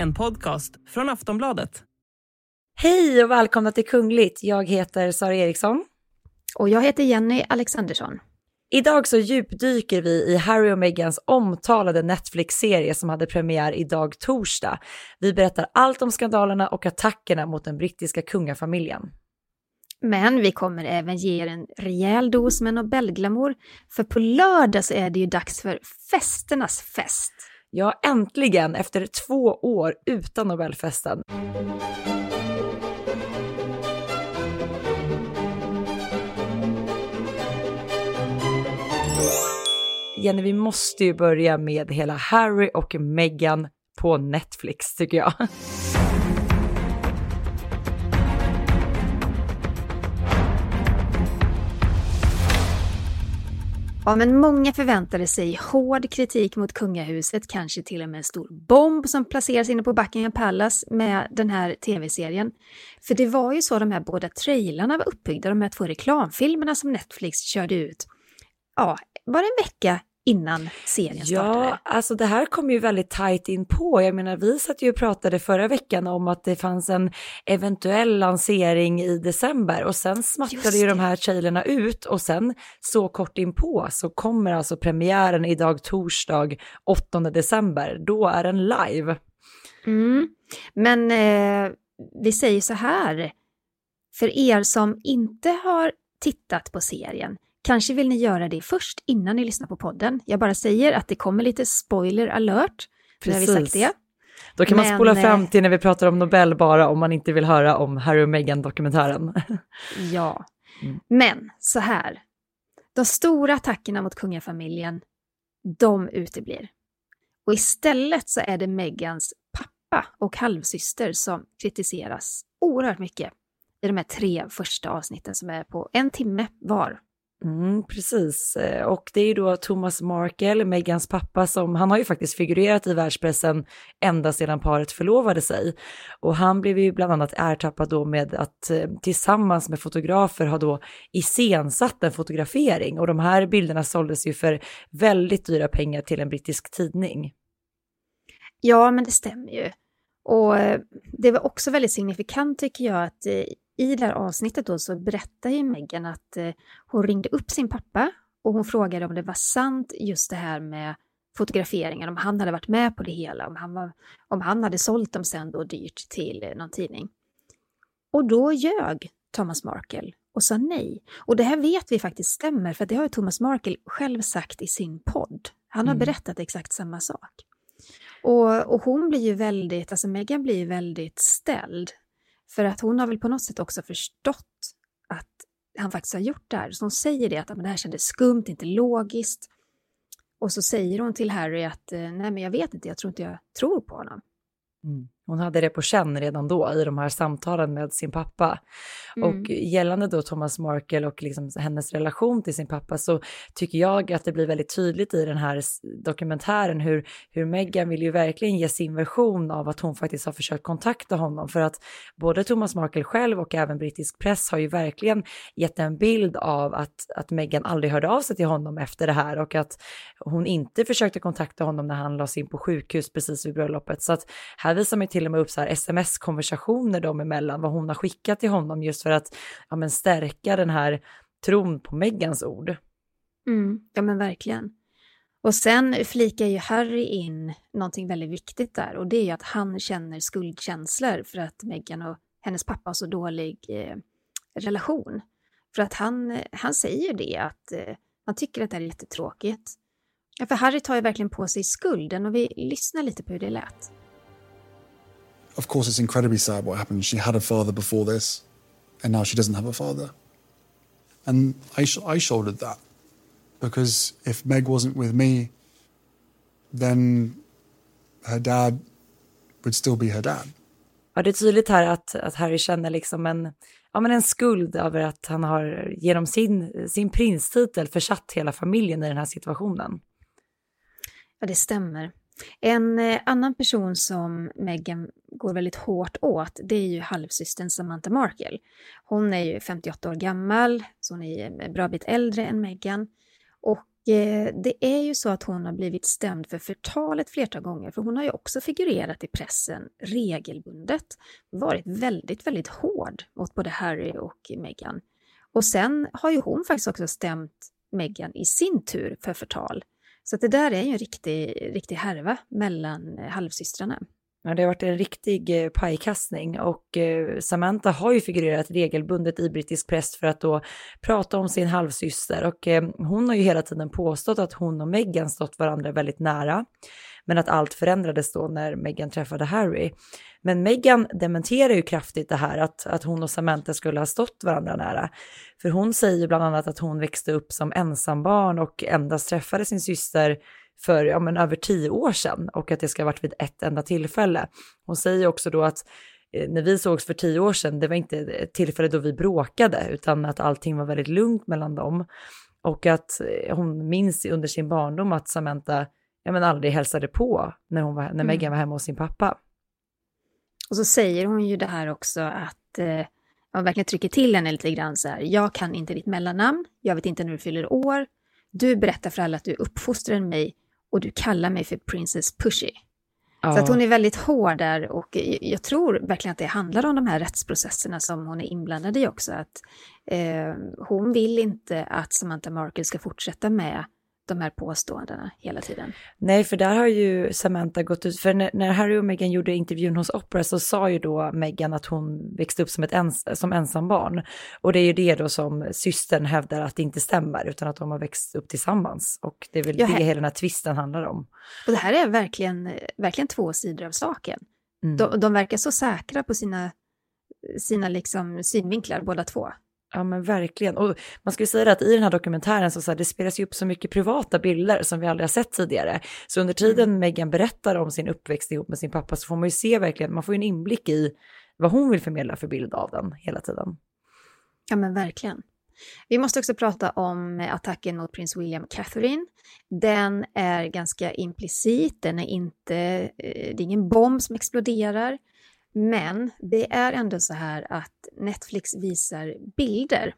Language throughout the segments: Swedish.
En podcast från Aftonbladet. Hej och välkomna till Kungligt. Jag heter Sara Eriksson. Och jag heter Jenny Alexandersson. Idag så djupdyker vi i Harry och Meghans omtalade Netflix-serie som hade premiär idag torsdag. Vi berättar allt om skandalerna och attackerna mot den brittiska kungafamiljen. Men vi kommer även ge er en rejäl dos med Nobelglamour, för på lördag så är det ju dags för festernas fest. Ja, äntligen efter två år utan Nobelfesten. Jenny, vi måste ju börja med hela Harry och Meghan på Netflix tycker jag. Ja, men många förväntade sig hård kritik mot kungahuset, kanske till och med en stor bomb som placeras inne på Buckingham Palace med den här tv-serien. För det var ju så de här båda trailarna var uppbyggda, de här två reklamfilmerna som Netflix körde ut. Ja, bara en vecka innan serien startade. Ja, alltså det här kom ju väldigt tajt in på. Jag menar, vi satt ju och pratade förra veckan om att det fanns en eventuell lansering i december och sen smattrade ju de här trailerna ut och sen så kort in på så kommer alltså premiären idag torsdag 8 december. Då är den live. Mm. Men eh, vi säger så här, för er som inte har tittat på serien, Kanske vill ni göra det först innan ni lyssnar på podden. Jag bara säger att det kommer lite spoiler alert. Precis. När vi sagt det. Då kan man spola fram eh, till när vi pratar om Nobel bara om man inte vill höra om Harry och Meghan-dokumentären. ja, mm. men så här. De stora attackerna mot kungafamiljen, de uteblir. Och istället så är det Meghans pappa och halvsyster som kritiseras oerhört mycket i de här tre första avsnitten som är på en timme var. Mm, precis, eh, och det är ju då Thomas Markle, Megans pappa, som han har ju faktiskt figurerat i världspressen ända sedan paret förlovade sig. Och han blev ju bland annat ertappad då med att eh, tillsammans med fotografer ha då iscensatt en fotografering och de här bilderna såldes ju för väldigt dyra pengar till en brittisk tidning. Ja, men det stämmer ju. Och eh, det var också väldigt signifikant tycker jag att i det här avsnittet då så berättar ju Meghan att eh, hon ringde upp sin pappa och hon frågade om det var sant just det här med fotograferingar, om han hade varit med på det hela, om han, var, om han hade sålt dem sen då dyrt till eh, någon tidning. Och då ljög Thomas Markle och sa nej. Och det här vet vi faktiskt stämmer, för det har Thomas Markle själv sagt i sin podd. Han har mm. berättat exakt samma sak. Och, och hon blir ju väldigt, alltså Megan blir ju väldigt ställd för att hon har väl på något sätt också förstått att han faktiskt har gjort det här. Så hon säger det att men det här kändes skumt, inte logiskt. Och så säger hon till Harry att eh, nej men jag vet inte, jag tror inte jag tror på honom. Mm. Hon hade det på känn redan då i de här samtalen med sin pappa. Mm. Och gällande då Thomas Markle och liksom hennes relation till sin pappa så tycker jag att det blir väldigt tydligt i den här dokumentären hur, hur Meghan vill ju verkligen ge sin version av att hon faktiskt har försökt kontakta honom för att både Thomas Markle själv och även brittisk press har ju verkligen gett en bild av att, att Meghan aldrig hörde av sig till honom efter det här och att hon inte försökte kontakta honom när han lades in på sjukhus precis vid bröllopet. Så att här visar man till till och med upp så här sms-konversationer dem emellan, vad hon har skickat till honom just för att ja, men stärka den här tron på Megans ord. Mm, ja men verkligen. Och sen flikar ju Harry in någonting väldigt viktigt där och det är ju att han känner skuldkänslor för att Meghan och hennes pappa har så dålig eh, relation. För att han, han säger det att eh, han tycker att det är jättetråkigt. Ja, för Harry tar ju verkligen på sig skulden och vi lyssnar lite på hur det lät of course, it's incredibly sad what happened. She had a father before this, and now she doesn't have a father. And I, sh- I shouldered that because if Meg wasn't with me, then her dad would still be her dad. Ja, det är tydligt här att, att Harry känner liksom en, ja, men en skuld över att han har genom sin, sin prinstitel försatt hela familjen i den här situationen. Ja, det stämmer. En eh, annan person som Meghan går väldigt hårt åt, det är ju halvsystern Samantha Markle. Hon är ju 58 år gammal, så hon är en bra bit äldre än Meghan. Och eh, det är ju så att hon har blivit stämd för förtal ett flertal gånger, för hon har ju också figurerat i pressen regelbundet, varit väldigt, väldigt hård mot både Harry och Meghan. Och sen har ju hon faktiskt också stämt Meghan i sin tur för förtal. Så det där är ju en riktig, riktig härva mellan eh, halvsystrarna. Ja, det har varit en riktig eh, pajkastning och eh, Samantha har ju figurerat regelbundet i brittisk press för att då prata om sin halvsyster och eh, hon har ju hela tiden påstått att hon och Meghan stått varandra väldigt nära, men att allt förändrades då när Meghan träffade Harry. Men Meghan dementerar ju kraftigt det här att, att hon och Samantha skulle ha stått varandra nära. För hon säger bland annat att hon växte upp som ensambarn och endast träffade sin syster för ja, men över tio år sedan och att det ska ha varit vid ett enda tillfälle. Hon säger också då att eh, när vi sågs för tio år sedan, det var inte ett tillfälle då vi bråkade, utan att allting var väldigt lugnt mellan dem. Och att eh, hon minns under sin barndom att Samantha ja, men aldrig hälsade på när, hon var, när mm. Megan var hemma hos sin pappa. Och så säger hon ju det här också att eh, man verkligen trycker till henne lite grann så här. Jag kan inte ditt mellannamn, jag vet inte när du fyller år. Du berättar för alla att du uppfostrar mig och du kallar mig för Princess Pushy. Ja. Så att hon är väldigt hård där och jag tror verkligen att det handlar om de här rättsprocesserna som hon är inblandad i också. Att eh, hon vill inte att Samantha Markle ska fortsätta med de här påståendena hela tiden. Nej, för där har ju Samantha gått ut, för när, när Harry och Meghan gjorde intervjun hos Opera så sa ju då Meghan att hon växte upp som ett ens, som ensambarn. Och det är ju det då som systern hävdar att det inte stämmer, utan att de har växt upp tillsammans. Och det är väl ja, det hela den här tvisten handlar om. Och det här är verkligen, verkligen två sidor av saken. Mm. De, de verkar så säkra på sina, sina liksom synvinklar båda två. Ja men verkligen. Och man skulle säga att i den här dokumentären så, så här, det spelas ju upp så mycket privata bilder som vi aldrig har sett tidigare. Så under tiden mm. Megan berättar om sin uppväxt ihop med sin pappa så får man ju se verkligen, man får ju en inblick i vad hon vill förmedla för bild av den hela tiden. Ja men verkligen. Vi måste också prata om attacken mot prins William och Catherine. Den är ganska implicit, den är inte, eh, det är ingen bomb som exploderar. Men det är ändå så här att Netflix visar bilder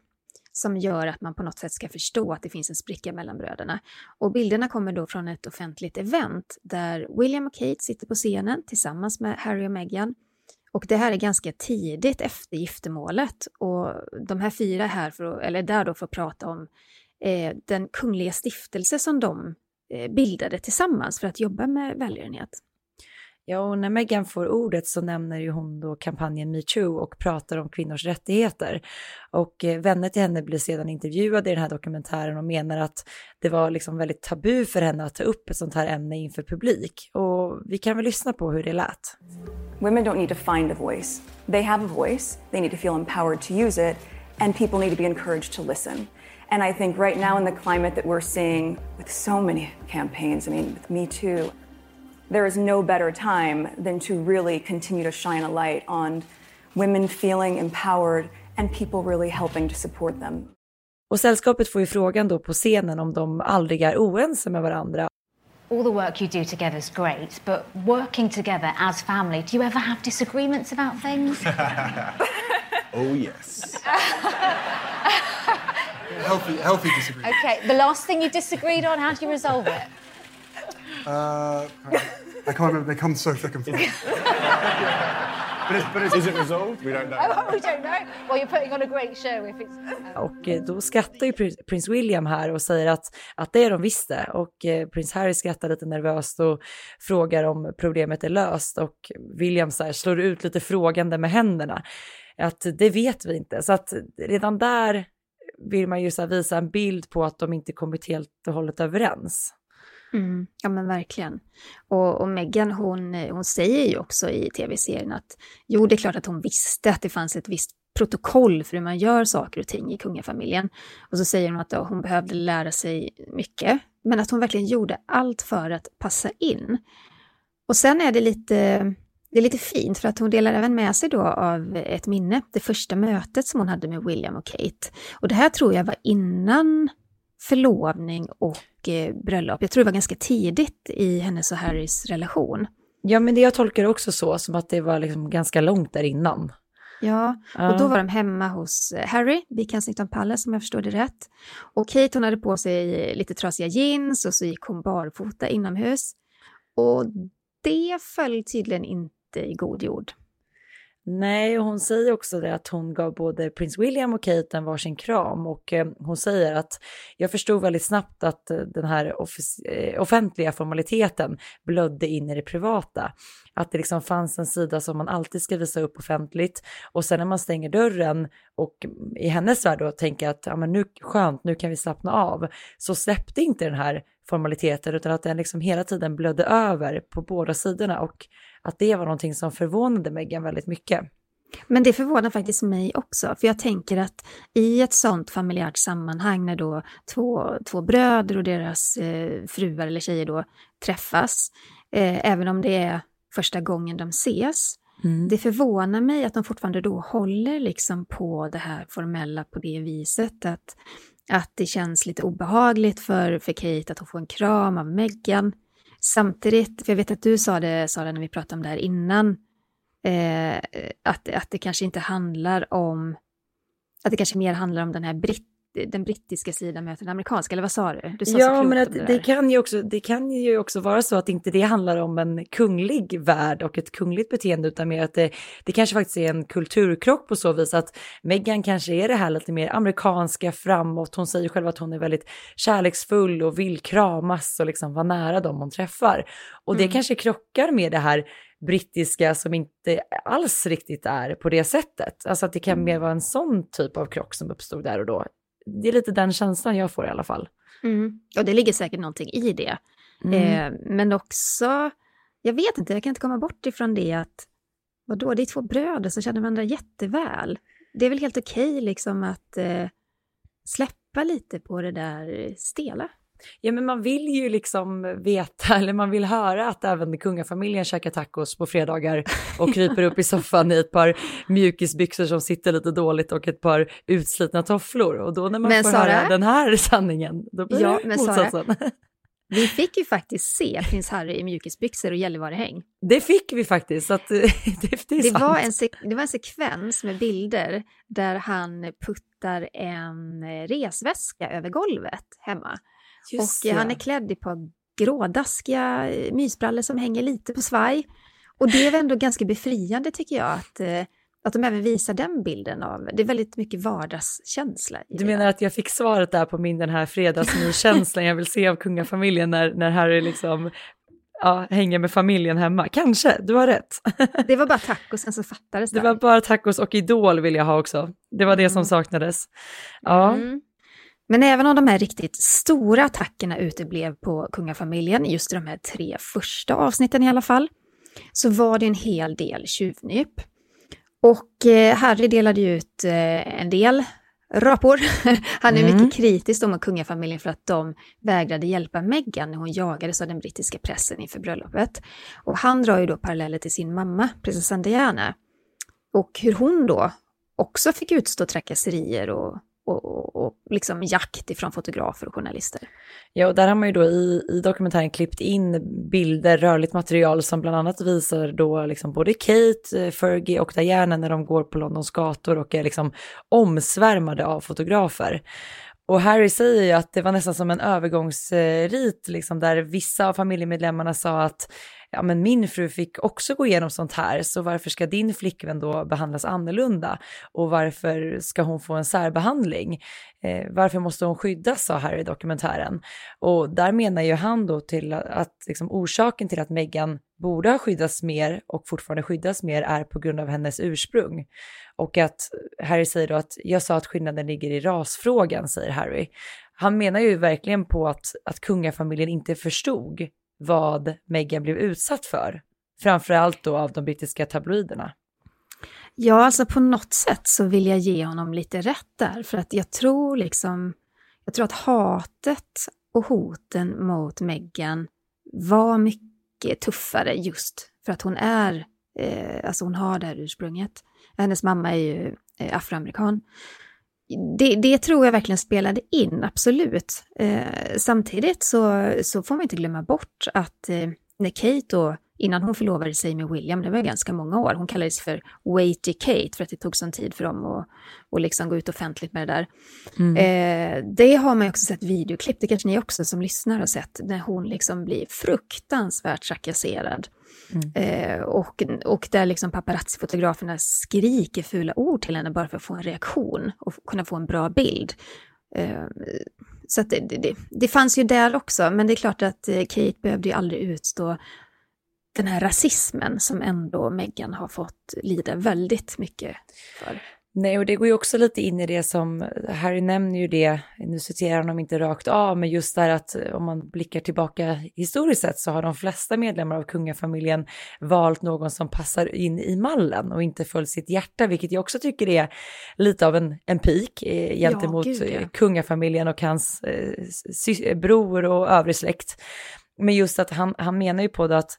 som gör att man på något sätt ska förstå att det finns en spricka mellan bröderna. Och bilderna kommer då från ett offentligt event där William och Kate sitter på scenen tillsammans med Harry och Meghan. Och det här är ganska tidigt efter giftermålet och de här fyra är här för att, eller där då för att prata om eh, den kungliga stiftelse som de eh, bildade tillsammans för att jobba med välgörenhet. Ja, och när Meghan får ordet så nämner ju hon då kampanjen metoo och pratar om kvinnors rättigheter. Och eh, vänner till henne blir sedan intervjuade i den här dokumentären och menar att det var liksom väldigt tabu för henne att ta upp ett sånt här ämne inför publik. Och vi kan väl lyssna på hur det lät. Women don't need to find a voice. They have a voice. They need to feel empowered to use it and people need to be encouraged to listen. And I think right now in the climate that we're seeing with so many campaigns, I mean, with Me Too, there is no better time than to really continue to shine a light on women feeling empowered and people really helping to support them. Och sällskapet får ju frågan då på scenen om de aldrig är oense med varandra. All the work you do together is great, but working together as family, do you ever have disagreements about things? oh yes. healthy, healthy disagreements. Okay, the last thing you disagreed on, how do you resolve it? Uh, I can't remember. They come so thick and fast. but, it's, but it's, is it resolved? We don't know. Oh, we don't know. Well, you're putting on a great show if it's... Och eh, då skrattar ju prins William här och säger att, att det är de visste. Och eh, prins Harry skrattar lite nervöst och frågar om problemet är löst. Och William så här, slår ut lite frågande med händerna. Att det vet vi inte. Så att redan där vill man ju så visa en bild på att de inte kommit helt och hållet överens. Mm, ja men verkligen. Och, och Meghan hon, hon säger ju också i tv-serien att jo det är klart att hon visste att det fanns ett visst protokoll för hur man gör saker och ting i kungafamiljen. Och så säger hon att ja, hon behövde lära sig mycket, men att hon verkligen gjorde allt för att passa in. Och sen är det lite, det är lite fint för att hon delar även med sig då av ett minne, det första mötet som hon hade med William och Kate. Och det här tror jag var innan förlovning och eh, bröllop. Jag tror det var ganska tidigt i hennes och Harrys relation. Ja, men det jag tolkar också så, som att det var liksom ganska långt där innan. Ja, och då var de hemma hos eh, Harry vid Kensington Palace om jag förstår det rätt. Och Kate hon hade på sig lite trasiga jeans och så gick hon barfota inomhus. Och det föll tydligen inte i god jord. Nej, och hon säger också det att hon gav både prins William och Kate en varsin kram. Och eh, hon säger att jag förstod väldigt snabbt att eh, den här eh, offentliga formaliteten blödde in i det privata. Att det liksom fanns en sida som man alltid ska visa upp offentligt. Och sen när man stänger dörren och i hennes värld då tänker att ja, men nu skönt, nu kan vi slappna av, så släppte inte den här formaliteten utan att den liksom hela tiden blödde över på båda sidorna. Och att det var någonting som förvånade Meghan väldigt mycket. Men det förvånar faktiskt mig också, för jag tänker att i ett sånt familjärt sammanhang när då två, två bröder och deras eh, fruar eller tjejer då träffas, eh, även om det är första gången de ses, mm. det förvånar mig att de fortfarande då håller liksom på det här formella på det viset, att, att det känns lite obehagligt för, för Kate att hon får en kram av Meghan. Samtidigt, för jag vet att du sa det, Sara, när vi pratade om det här innan, eh, att, att det kanske inte handlar om, att det kanske mer handlar om den här britt den brittiska sidan möter den amerikanska, eller vad sa du? du sa ja, men att det, det, kan ju också, det kan ju också vara så att inte det handlar om en kunglig värld och ett kungligt beteende, utan mer att det, det kanske faktiskt är en kulturkrock på så vis att Meghan kanske är det här lite mer amerikanska framåt. Hon säger själv att hon är väldigt kärleksfull och vill kramas och liksom vara nära dem hon träffar. Och det mm. kanske krockar med det här brittiska som inte alls riktigt är på det sättet. Alltså att det kan mer vara en sån typ av krock som uppstod där och då det är lite den känslan jag får i alla fall. Mm. Och det ligger säkert någonting i det. Mm. Eh, men också, jag vet inte, jag kan inte komma bort ifrån det att, vadå, det är två bröder som känner varandra jätteväl. Det är väl helt okej okay, liksom att eh, släppa lite på det där stela. Ja, men man vill ju liksom veta, eller man vill höra att även kungafamiljen käkar tacos på fredagar och kryper upp i soffan i ett par mjukisbyxor som sitter lite dåligt och ett par utslitna tofflor. Och då när man men får Sarah, höra den här sanningen, då blir ja, det motsatsen. Sarah, vi fick ju faktiskt se prins Harry i mjukisbyxor och Gällivarehäng. Det fick vi faktiskt, så att, det, det, är det Var en det var en sekvens med bilder där han puttar en resväska över golvet hemma. Just och ja. han är klädd i ett par grådaskiga eh, mysbrallor som hänger lite på svaj. Och det är väl ändå ganska befriande tycker jag att, eh, att de även visar den bilden av, det är väldigt mycket vardagskänsla. du menar att jag fick svaret där på min den här fredagsmyskänslan jag vill se av kungafamiljen när, när Harry liksom ja, hänger med familjen hemma. Kanske, du har rätt. Det var bara tacosen som fattades. Där. Det var bara tacos och Idol vill jag ha också. Det var det som mm. saknades. Ja. Mm. Men även om de här riktigt stora attackerna uteblev på kungafamiljen, just i de här tre första avsnitten i alla fall, så var det en hel del tjuvnyp. Och eh, Harry delade ut eh, en del rapor. Han är mm. mycket kritisk mot kungafamiljen för att de vägrade hjälpa Meghan när hon jagades av den brittiska pressen inför bröllopet. Och han drar ju då paralleller till sin mamma, prinsessan Diana. Och hur hon då också fick utstå trakasserier och och, och, och liksom jakt ifrån fotografer och journalister. Ja, och där har man ju då i, i dokumentären klippt in bilder, rörligt material som bland annat visar då liksom både Kate, eh, Fergie och Diana när de går på Londons gator och är liksom omsvärmade av fotografer. Och Harry säger ju att det var nästan som en övergångsrit, eh, liksom, där vissa av familjemedlemmarna sa att ja men min fru fick också gå igenom sånt här, så varför ska din flickvän då behandlas annorlunda? Och varför ska hon få en särbehandling? Eh, varför måste hon skyddas, sa Harry i dokumentären. Och där menar ju han då till att, att liksom, orsaken till att Meghan borde ha skyddats mer och fortfarande skyddas mer är på grund av hennes ursprung. Och att Harry säger då att jag sa att skillnaden ligger i rasfrågan, säger Harry. Han menar ju verkligen på att, att kungafamiljen inte förstod vad Meghan blev utsatt för. Framförallt då av de brittiska tabloiderna. Ja, alltså på något sätt så vill jag ge honom lite rätt där, för att jag tror liksom, jag tror att hatet och hoten mot Meghan var mycket tuffare just för att hon är, eh, alltså hon har det här ursprunget. Hennes mamma är ju eh, afroamerikan. Det, det, tror jag verkligen spelade in, absolut. Eh, samtidigt så, så får man inte glömma bort att eh, när Kate då innan hon förlovade sig med William, det var ganska många år. Hon kallades för Waity Kate för att det tog sån tid för dem att, att liksom gå ut offentligt med det där. Mm. Eh, det har man ju också sett videoklipp, det kanske ni också som lyssnar har sett, när hon liksom blir fruktansvärt trakasserad. Mm. Eh, och, och där liksom paparazzi-fotograferna skriker fula ord till henne bara för att få en reaktion och kunna få en bra bild. Eh, så det, det, det, fanns ju där också, men det är klart att eh, Kate behövde ju aldrig utstå den här rasismen som ändå Meghan har fått lida väldigt mycket för. Nej, och det går ju också lite in i det som, Harry nämner ju det, nu citerar han honom inte rakt av, men just där att om man blickar tillbaka historiskt sett så har de flesta medlemmar av kungafamiljen valt någon som passar in i mallen och inte följt sitt hjärta, vilket jag också tycker är lite av en, en pik eh, gentemot ja, gud, ja. kungafamiljen och hans eh, bror och övrig släkt. Men just att han, han menar ju på det att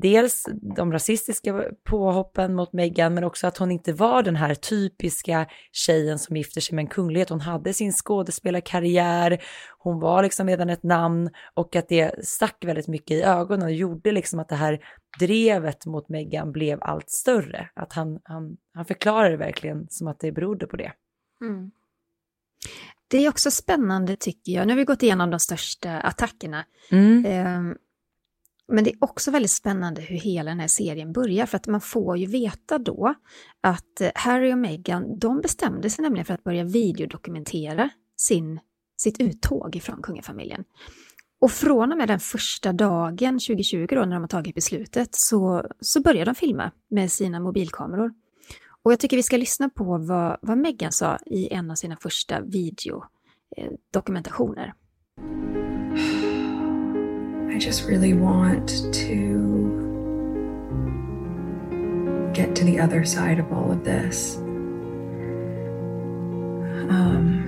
dels de rasistiska påhoppen mot Meghan, men också att hon inte var den här typiska tjejen som gifter sig med en kunglighet. Hon hade sin skådespelarkarriär, hon var liksom redan ett namn och att det stack väldigt mycket i ögonen och gjorde liksom att det här drevet mot Meghan blev allt större. Att han, han, han förklarade verkligen som att det berodde på det. Mm. Det är också spännande tycker jag, nu har vi gått igenom de största attackerna. Mm. Eh, men det är också väldigt spännande hur hela den här serien börjar, för att man får ju veta då att eh, Harry och Meghan, de bestämde sig nämligen för att börja videodokumentera sin, sitt uttåg ifrån kungafamiljen. Och från och med den första dagen 2020 då, när de har tagit beslutet, så, så börjar de filma med sina mobilkameror. Och jag tycker vi ska lyssna på vad, vad Meghan sa i en av sina första videodokumentationer. Eh, just really want to get to the other side of all of this. Um,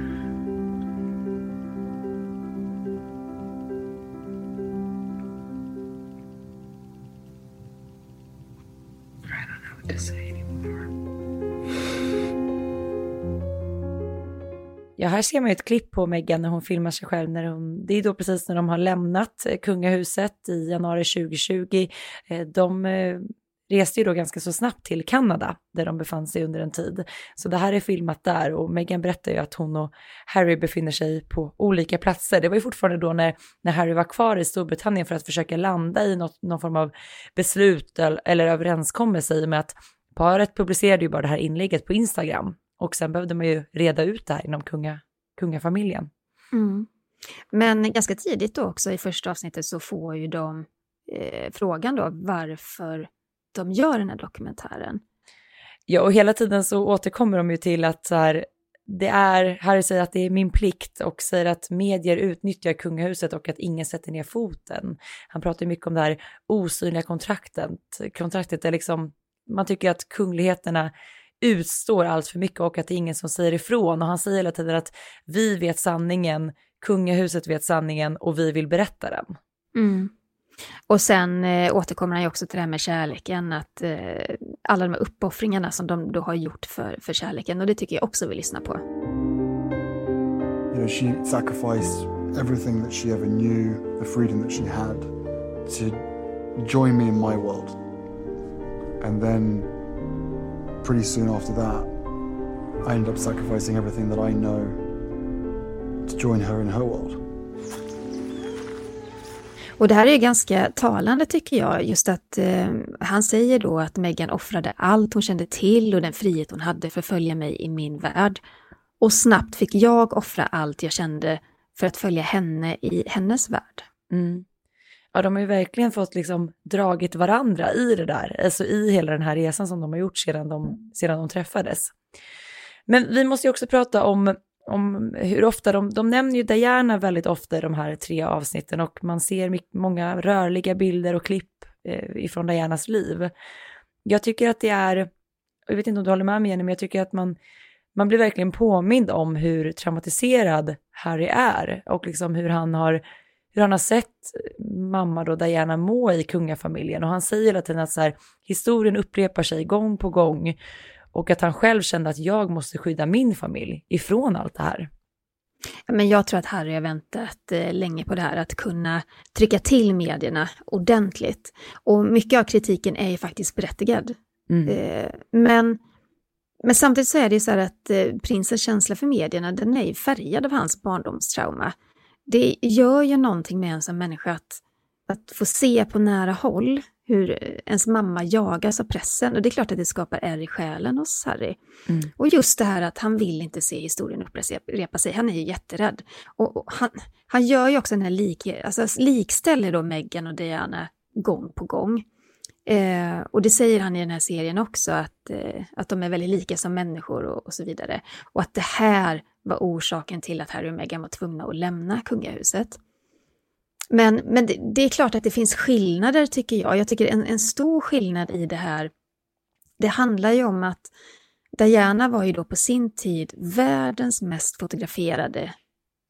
här ser man ju ett klipp på Meghan när hon filmar sig själv. När hon, det är då precis när de har lämnat eh, kungahuset i januari 2020. Eh, de eh, reste ju då ganska så snabbt till Kanada där de befann sig under en tid. Så det här är filmat där och Meghan berättar ju att hon och Harry befinner sig på olika platser. Det var ju fortfarande då när, när Harry var kvar i Storbritannien för att försöka landa i något, någon form av beslut eller, eller överenskommelse i och med att paret publicerade ju bara det här inlägget på Instagram och sen behövde man ju reda ut det här inom kunga, kungafamiljen. Mm. Men ganska tidigt då också i första avsnittet så får ju de eh, frågan då varför de gör den här dokumentären. Ja, och hela tiden så återkommer de ju till att så här, det är, Harry säger att det är min plikt och säger att medier utnyttjar kungahuset och att ingen sätter ner foten. Han pratar mycket om det här osynliga kontraktet, kontraktet är liksom, man tycker att kungligheterna utstår allt för mycket och att det är ingen som säger ifrån. Och han säger hela tiden att vi vet sanningen, kungahuset vet sanningen och vi vill berätta den. Mm. Och sen eh, återkommer han ju också till det här med kärleken, att eh, alla de här uppoffringarna som de då har gjort för, för kärleken, och det tycker jag också vi lyssnar på. You know, she sacrificed everything that she ever knew, the freedom that she had, to join me in my world. And then pretty soon after that, I ended up sacrificing everything that I know to join her in her world. Och det här är ganska talande tycker jag, just att eh, han säger då att Meghan offrade allt hon kände till och den frihet hon hade för att följa mig i min värld. Och snabbt fick jag offra allt jag kände för att följa henne i hennes värld. Mm ja, de har ju verkligen fått liksom dragit varandra i det där, alltså i hela den här resan som de har gjort sedan de, sedan de träffades. Men vi måste ju också prata om, om hur ofta de, de nämner ju Diana väldigt ofta i de här tre avsnitten och man ser mycket, många rörliga bilder och klipp eh, ifrån Dianas liv. Jag tycker att det är, jag vet inte om du håller med mig Jenny, men jag tycker att man, man blir verkligen påmind om hur traumatiserad Harry är och liksom hur han har hur han har sett mamma då Diana må i kungafamiljen och han säger hela tiden att så här, historien upprepar sig gång på gång och att han själv kände att jag måste skydda min familj ifrån allt det här. Men jag tror att Harry har väntat eh, länge på det här, att kunna trycka till medierna ordentligt. Och mycket av kritiken är ju faktiskt berättigad. Mm. Eh, men, men samtidigt så är det ju så här att eh, prinsens känsla för medierna, den är ju färgad av hans barndomstrauma. Det gör ju någonting med en som människa att, att få se på nära håll hur ens mamma jagas av pressen. Och det är klart att det skapar ärr i själen hos Harry. Mm. Och just det här att han vill inte se historien upprepa sig, han är ju jätterädd. Och, och han, han gör ju också den här lik, alltså likställer då Meghan och Diana gång på gång. Eh, och det säger han i den här serien också, att, eh, att de är väldigt lika som människor och, och, så vidare. Och att det här var orsaken till att Harry och Meghan var tvungna att lämna kungahuset. Men, men det, det, är klart att det finns skillnader tycker jag. Jag tycker en, en stor skillnad i det här, det handlar ju om att Diana var ju då på sin tid världens mest fotograferade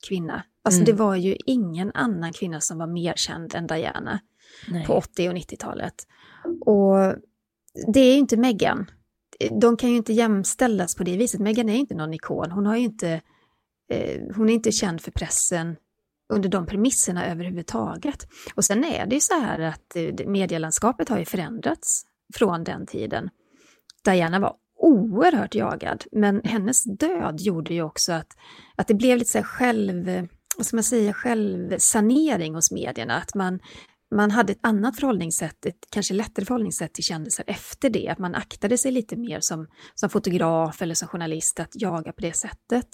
kvinna. Alltså Mm. det var ju ingen annan kvinna som var mer känd än Diana Nej. på 80 och 90-talet. Och det är ju inte Meghan. De kan ju inte jämställas på det viset. Meghan är ju inte någon ikon. Hon, har ju inte, eh, hon är inte känd för pressen under de premisserna överhuvudtaget. Och sen är det ju så här att eh, medielandskapet har ju förändrats från den tiden. Diana var oerhört jagad, men hennes död gjorde ju också att, att det blev lite så här själv, vad ska man säga, självsanering hos medierna. Att man, man hade ett annat förhållningssätt, ett kanske lättare förhållningssätt till kändisar efter det. Att man aktade sig lite mer som, som fotograf eller som journalist att jaga på det sättet.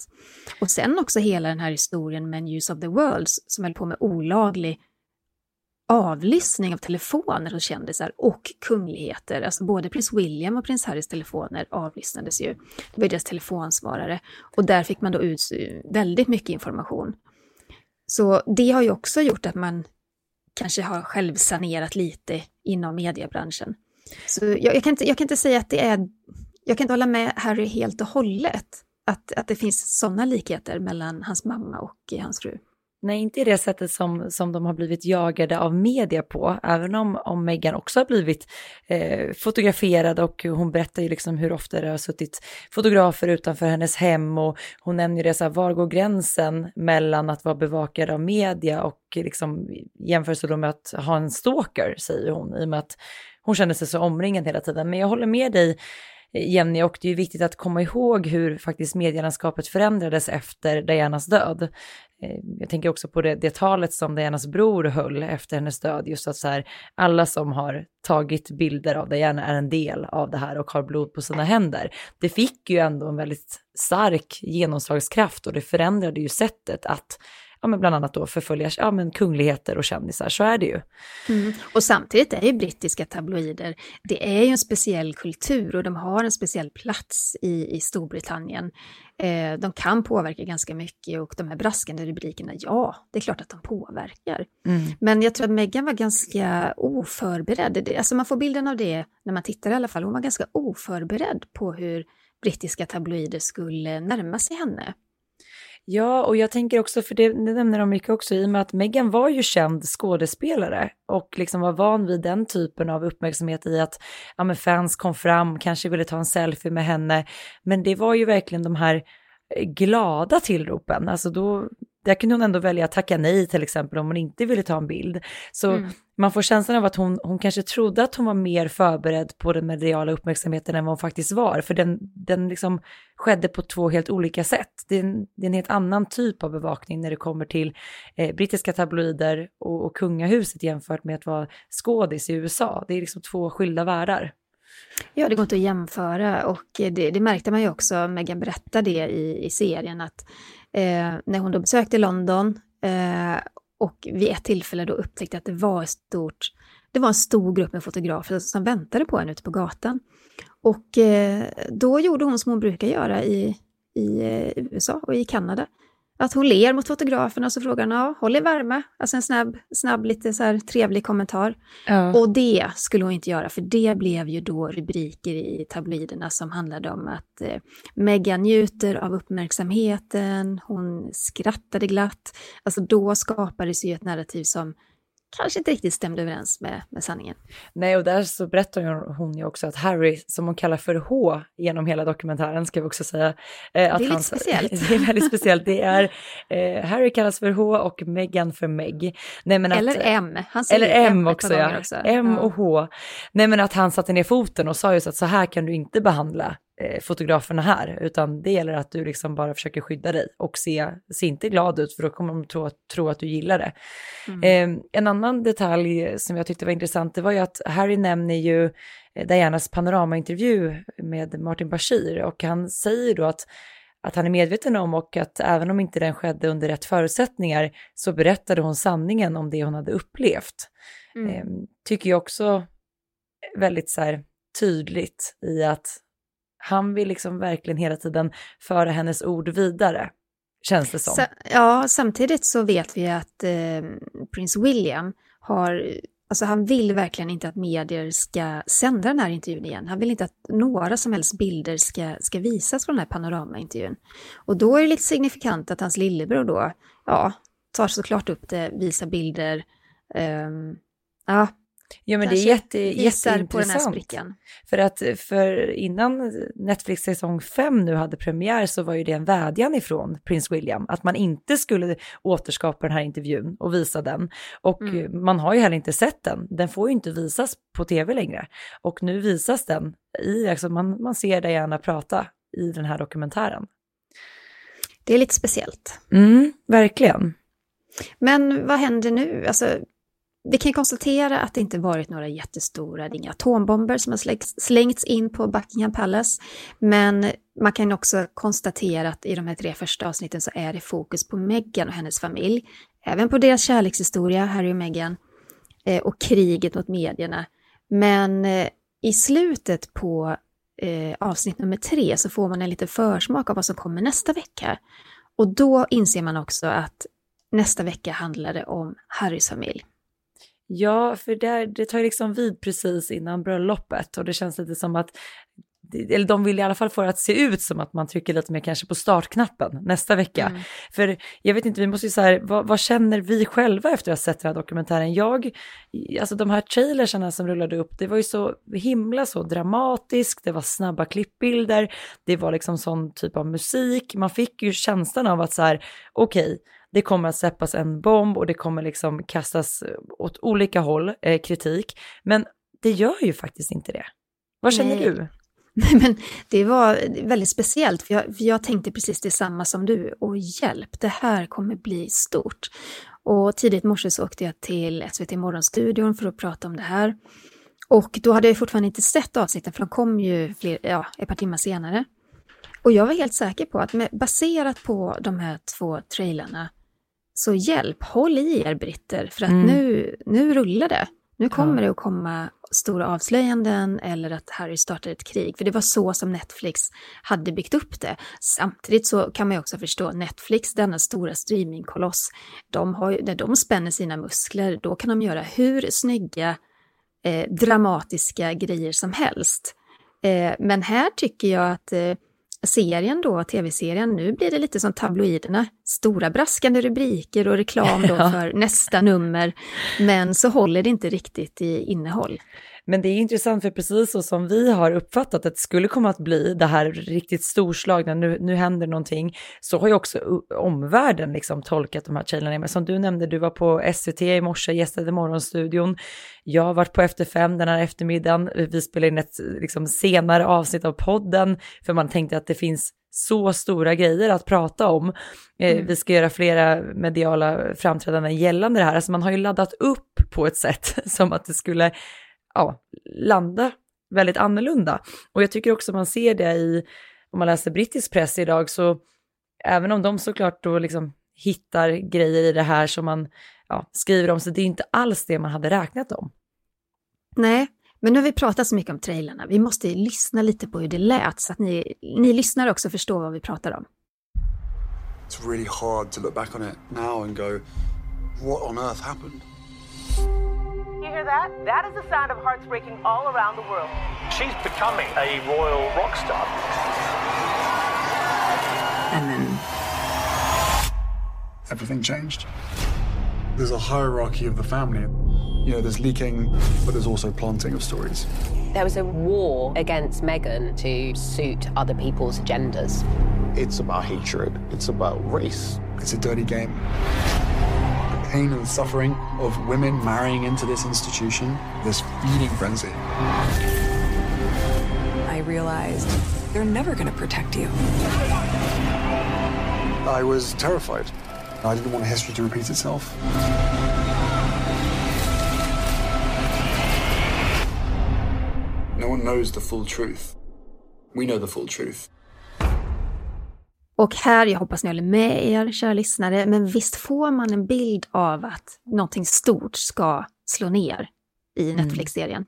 Och sen också hela den här historien med News of the World som höll på med olaglig avlyssning av telefoner hos kändisar och kungligheter. Alltså både prins William och prins Harrys telefoner avlyssnades ju. Det var deras telefonsvarare. Och där fick man då ut väldigt mycket information. Så det har ju också gjort att man kanske har självsanerat lite inom mediebranschen. Så jag, jag, kan inte, jag kan inte säga att det är... Jag kan inte hålla med Harry helt och hållet. Att, att det finns sådana likheter mellan hans mamma och hans fru. Nej, inte i det sättet som, som de har blivit jagade av media på, även om, om Meghan också har blivit eh, fotograferad och hon berättar ju liksom hur ofta det har suttit fotografer utanför hennes hem och hon nämner ju det så här, var går gränsen mellan att vara bevakad av media och liksom jämförelse då med att ha en stalker, säger hon, i och med att hon känner sig så omringad hela tiden. Men jag håller med dig Jenny, och det är ju viktigt att komma ihåg hur faktiskt medielandskapet förändrades efter Dianas död. Eh, jag tänker också på det, det talet som Dianas bror höll efter hennes död, just att så här, alla som har tagit bilder av Diana är en del av det här och har blod på sina händer. Det fick ju ändå en väldigt stark genomslagskraft och det förändrade ju sättet att ja, men bland annat då förfölja ja, men kungligheter och kändisar, så är det ju. Mm. Och samtidigt är ju brittiska tabloider, det är ju en speciell kultur och de har en speciell plats i, i Storbritannien. Eh, de kan påverka ganska mycket och de här braskande rubrikerna, ja, det är klart att de påverkar. Mm. Men jag tror att Meghan var ganska oförberedd. Alltså man får bilden av det när man tittar i alla fall. Hon var ganska oförberedd på hur brittiska tabloider skulle närma sig henne. Ja, och jag tänker också, för det, det nämner de mycket också, i och med att Meghan var ju känd skådespelare och liksom var van vid den typen av uppmärksamhet i att ja, men fans kom fram, kanske ville ta en selfie med henne, men det var ju verkligen de här eh, glada tillropen, alltså då, där kunde hon ändå välja att tacka nej till exempel om hon inte ville ta en bild. Så Mm. man får känslan av att hon, hon kanske trodde att hon var mer förberedd på den mediala uppmärksamheten än vad hon faktiskt var, för den, den liksom skedde på två helt olika sätt. Det är, en, det är en helt annan typ av bevakning när det kommer till eh, brittiska tabloider och, och kungahuset jämfört med att vara skådis i USA. Det är liksom två skilda världar. Ja, det går inte att jämföra och det, det märkte man ju också, Meghan berättade det i, i serien, att eh, när hon då besökte London eh, och vid ett tillfälle då upptäckte att det var ett stort, det var en stor grupp med fotografer som väntade på henne ute på gatan. Och eh, då gjorde hon som hon brukar göra i, i eh, USA och i Kanada. Att hon ler mot fotograferna och så frågar hon, ja, håll er varma. Alltså en snabb, snabb lite så här trevlig kommentar. Och det skulle hon inte göra, för det blev ju då rubriker i tabloiderna som handlade om att eh, Meghan njuter av uppmärksamheten, hon skrattade glatt. Alltså då skapades ju ett narrativ som kanske inte riktigt stämde överens med, med sanningen. Nej, och där så berättar hon ju också att Harry, som hon kallar för H genom hela dokumentären, ska vi också säga. Eh, att det är lite speciellt. det är väldigt speciellt. Det är, eh, Harry kallas för H och Meghan för Meg. Nej, men eller att, M. Han säger eller M, M också, ja. Också. M och H. Nej, men att han satte ner foten och sa just att så här kan du inte behandla eh, fotograferna här, utan det gäller att du liksom bara försöker skydda dig och se, se inte glad ut för då kommer de tro, tro att du gillar det. Mm. Eh, en annan detalj som jag tyckte var intressant, det var ju att Harry nämner ju eh, Dianas panoramaintervju med Martin Bashir och han säger då att att han är medveten om och att även om inte den skedde under rätt förutsättningar så berättade hon sanningen om det hon hade upplevt. Mm. Eh, tycker jag också väldigt så här, tydligt i att han vill liksom verkligen hela tiden föra hennes ord vidare, känns det som. Sa ja, samtidigt så vet vi att eh, prins William har Alltså han vill verkligen inte att medier ska sända den här intervjun igen. Han vill inte att några som helst bilder ska, ska visas från den här panoramaintervjun. Och då är det lite signifikant att hans lillebror då, ja, tar såklart upp det, visar bilder. eh, ja, Ja men det är jätte, jätteintressant. För att för innan Netflix säsong 5 nu hade premiär så var ju det en vädjan ifrån prins William att man inte skulle återskapa den här intervjun och visa den. Och mm. man har ju heller inte sett den. Den får ju inte visas på tv längre. Och nu visas den i, alltså man, man ser Diana prata i den här dokumentären. Det är lite speciellt. Mm, verkligen. Men vad händer nu? Alltså, vi kan konstatera att det inte varit några jättestora, inga atombomber som har slängts in på Buckingham Palace. Men man kan också konstatera att i de här tre första avsnitten så är det fokus på Meghan och hennes familj. Även på deras kärlekshistoria, Harry och Meghan, eh, och kriget mot medierna. Men eh, i slutet på eh, avsnitt nummer tre så får man en liten försmak av vad som kommer nästa vecka. Och då inser man också att nästa vecka handlar det om Harrys familj. Ja, för där, det tar ju liksom vid precis innan bröllopet och det känns lite som att eller de vill i alla fall få det att se ut som att man trycker lite mer kanske på startknappen nästa vecka. Mm. För jag vet inte, vi måste ju så här, vad, vad, känner vi själva efter att ha sett den här dokumentären? Jag, alltså de här trailersarna som rullade upp, det var ju så himla så dramatiskt, det var snabba klippbilder, det var liksom sån typ av musik, man fick ju känslan av att så här, okej, okay, det kommer att släppas en bomb och det kommer liksom kastas åt olika håll, eh, kritik. Men det gör ju faktiskt inte det. Vad känner Nej. du? men det var väldigt speciellt, för jag, för jag tänkte precis detsamma som du. Och hjälp, det här kommer bli stort. Och tidigt morse så åkte jag till SVT Morgonstudion för att prata om det här. Och då hade jag fortfarande inte sett avsnitten, för de kom ju fler, ja, ett par timmar senare. Och jag var helt säker på att med, baserat på de här två trailarna så hjälp, håll i er britter, för att mm. nu, nu rullar det. Nu kommer ja. det att komma stora avslöjanden eller att Harry startar ett krig. För det var så som Netflix hade byggt upp det. Samtidigt så kan man ju också förstå Netflix, denna stora streamingkoloss, de har, när de spänner sina muskler, då kan de göra hur snygga, eh, dramatiska grejer som helst. Eh, men här tycker jag att eh, serien då, tv-serien, nu blir det lite som tabloiderna. Stora braskande rubriker och reklam då ja. för nästa nummer. Men så håller det inte riktigt i innehåll. Men det är intressant för precis så som vi har uppfattat att det skulle komma att bli det här riktigt storslagna, nu, nu händer någonting, så har ju också omvärlden liksom tolkat de här trailerna. Men som du nämnde, du var på SVT i morse, gästade Morgonstudion. Jag har varit på Efter fem den här eftermiddagen. Vi spelar in ett liksom, senare avsnitt av podden, för man tänkte att det finns så stora grejer att prata om. Eh, mm. Vi ska göra flera mediala framträdanden gällande det här. Alltså man har ju laddat upp på ett sätt som att det skulle ja, landa väldigt annorlunda. Och jag tycker också man ser det i, om man läser brittisk press idag, så även om de såklart då liksom hittar grejer i det här som man ja, skriver om, så det är inte alls det man hade räknat om. Nej, men nu har vi pratat så mycket om trailerna. Vi måste lyssna lite på hur det lät så att ni, ni lyssnare också förstår vad vi pratar om. It's really hard to look back on it now and go, what on earth happened? You hear that? That is the sound of hearts breaking all around the world. She's becoming a royal rock star. And then everything changed. There's a hierarchy of the family. You know, there's leaking, but there's also planting of stories. There was a war against Meghan to suit other people's agendas. It's about hatred, it's about race. It's a dirty game. Pain and suffering of women marrying into this institution, this feeding frenzy. I realized they're never going to protect you. I was terrified. I didn't want history to repeat itself. No one knows the full truth. We know the full truth. Och här, jag hoppas ni håller med er, kära lyssnare, men visst får man en bild av att någonting stort ska slå ner i Netflix-serien?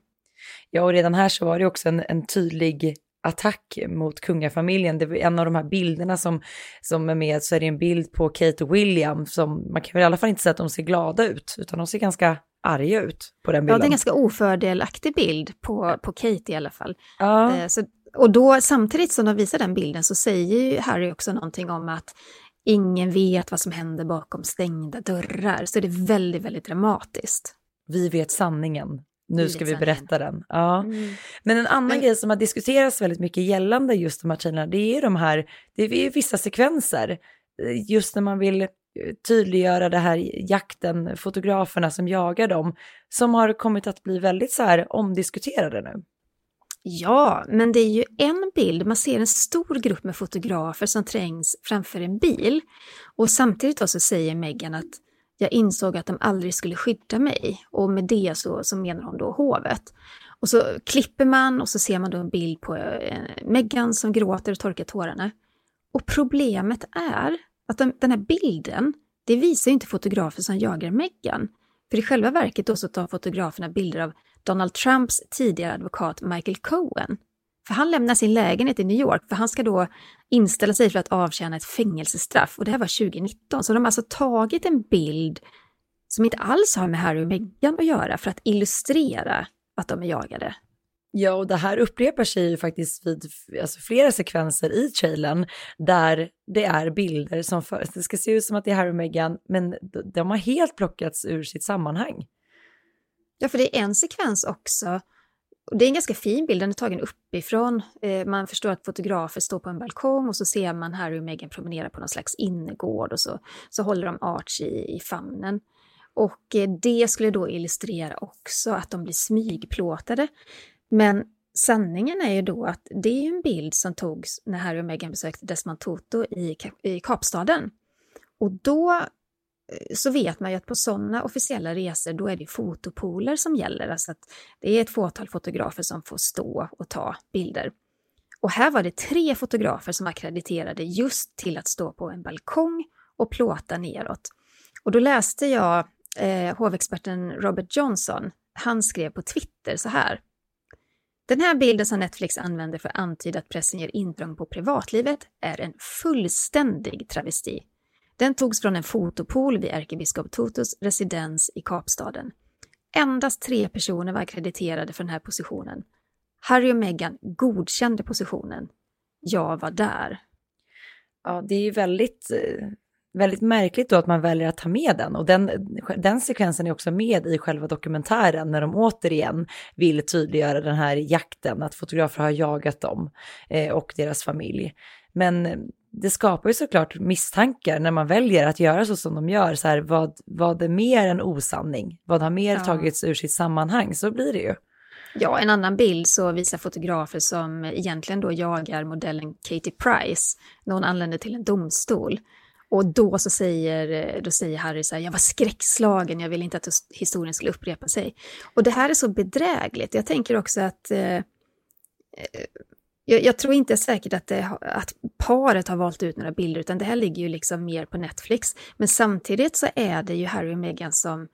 Ja, och redan här så var det också en, en tydlig attack mot kungafamiljen. Det var en av de här bilderna som, som är med, så är det en bild på Kate och William som, man kan väl i alla fall inte säga att de ser glada ut, utan de ser ganska arga ut på den Ja, bilden. det är en ganska ofördelaktig bild på, på Kate i alla fall. Ja. Eh, Så, och då, samtidigt som de visar den bilden så säger ju Harry också någonting om att ingen vet vad som händer bakom stängda dörrar. Så det är väldigt, väldigt dramatiskt. Vi vet sanningen. Nu ska vi berätta den. Ja. Mm. Men en annan Men- grej som har diskuterats väldigt mycket gällande just de här tjejerna, det är de här, det är vissa sekvenser, just när man vill eh, tydliggöra det här jakten, fotograferna som jagar dem, som har kommit att bli väldigt så här omdiskuterade nu. Ja, men det är ju en bild, man ser en stor grupp med fotografer som trängs framför en bil. Och samtidigt då så säger Meghan att jag insåg att de aldrig skulle skydda mig. Och med det så, så menar hon då hovet. Och så klipper man och så ser man då en bild på Megan Meghan som gråter och torkar tårarna. Och problemet är att den, den här bilden, det visar ju inte fotografer som jagar Meghan. För i själva verket då så tar fotograferna bilder av Donald Trumps tidigare advokat Michael Cohen. För han lämnar sin lägenhet i New York för han ska då inställa sig för att avtjäna ett fängelsestraff. Och det här var 2019. Så de har alltså tagit en bild som inte alls har med Harry och Meghan att göra för att illustrera att de är jagade. Ja, och det här upprepar sig ju faktiskt vid alltså, flera sekvenser i trailern där det är bilder som för, det ska se ut som att det är Harry och Meghan, men de, de har helt plockats ur sitt sammanhang. Ja, för det är en sekvens också. Och det är en ganska fin bild, den är tagen uppifrån. Eh, man förstår att fotografer står på en balkong och så ser man Harry och Meghan promenera på någon slags innergård och så, så håller de Archie i, i famnen. Och eh, det skulle då illustrera också att de blir smygplåtade. Men sanningen är ju då att det är en bild som togs när Harry och Meghan besökte Desmond Tutu i, i Kapstaden. Och då Eh, så vet man ju att på sådana officiella resor då är det fotopooler som gäller. Alltså att det är ett fåtal fotografer som får stå och ta bilder. Och här var det tre fotografer som akkrediterade just till att stå på en balkong och plåta neråt. Och då läste jag eh, hovexperten Robert Johnson, han skrev på Twitter så här. Den här bilden som Netflix använder för att antyda att pressen ger intrång på privatlivet är en fullständig travesti. Den togs från en fotopool vid ärkebiskop Tutus residens i Kapstaden. Endast tre personer var akkrediterade för den här positionen. Harry och Meghan godkände positionen. Jag var där. Ja, det är ju väldigt, eh, väldigt märkligt då att man väljer att ta med den. Och den, den sekvensen är också med i själva dokumentären när de återigen vill tydliggöra den här jakten, att fotografer har jagat dem eh, och deras familj. Men det skapar ju såklart misstankar när man väljer att göra så som de gör. Så här, vad, vad är mer en osanning? Vad har mer Ja. tagits ur sitt sammanhang? Så blir det ju. Ja, en annan bild så visar fotografer som egentligen då jagar modellen Katie Price när hon anländer till en domstol. Och då så säger, då säger Harry så här, jag var skräckslagen, jag ville inte att historien skulle upprepa sig. Och det här är så bedrägligt. Jag tänker också att eh, eh, jag, jag tror inte säkert att, det, att paret har valt ut några bilder, utan det här ligger ju liksom mer på Netflix. Men samtidigt så är det ju Harry och Meghan som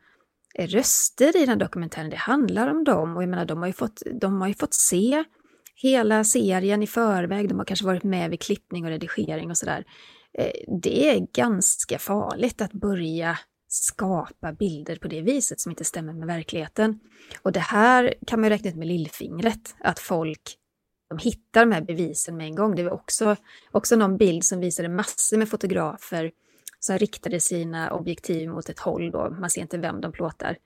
är röster i den dokumentären. Det handlar om dem och jag menar, de har ju fått, de har ju fått se hela serien i förväg. De har kanske varit med vid klippning och redigering och sådär. Eh, det är ganska farligt att börja skapa bilder på det viset som inte stämmer med verkligheten. Och det här kan man ju räkna ut med lillfingret, att folk de hittar de här bevisen med en gång. Det var också, också någon bild som visade massor med fotografer som riktade sina objektiv mot ett håll då, man ser inte vem de plåtar.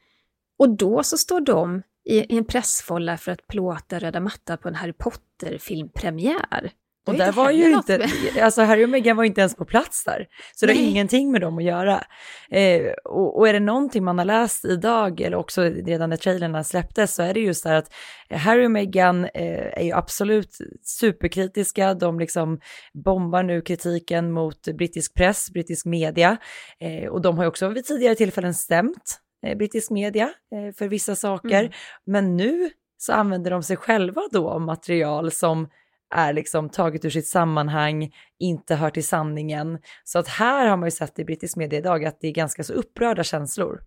Och då så står de i, i en pressfolla för att plåta röda mattan på en Harry Potter-filmpremiär. Och där var ju inte, alltså Harry och Meghan var inte ens på plats där. Så det har ingenting med dem att göra. Eh, och, och är det någonting man har läst idag, eller också redan när trailerna släpptes, så är det just där att Harry och Meghan eh, är ju absolut superkritiska. De liksom bombar nu kritiken mot brittisk press, brittisk media. Eh, och de har ju också vid tidigare tillfällen stämt eh, brittisk media eh, för vissa saker. Mm. Men nu så använder de sig själva då av material som är liksom taget ur sitt sammanhang, inte hör till sanningen. Så att här har man ju sett i brittisk media idag att det är ganska så upprörda känslor.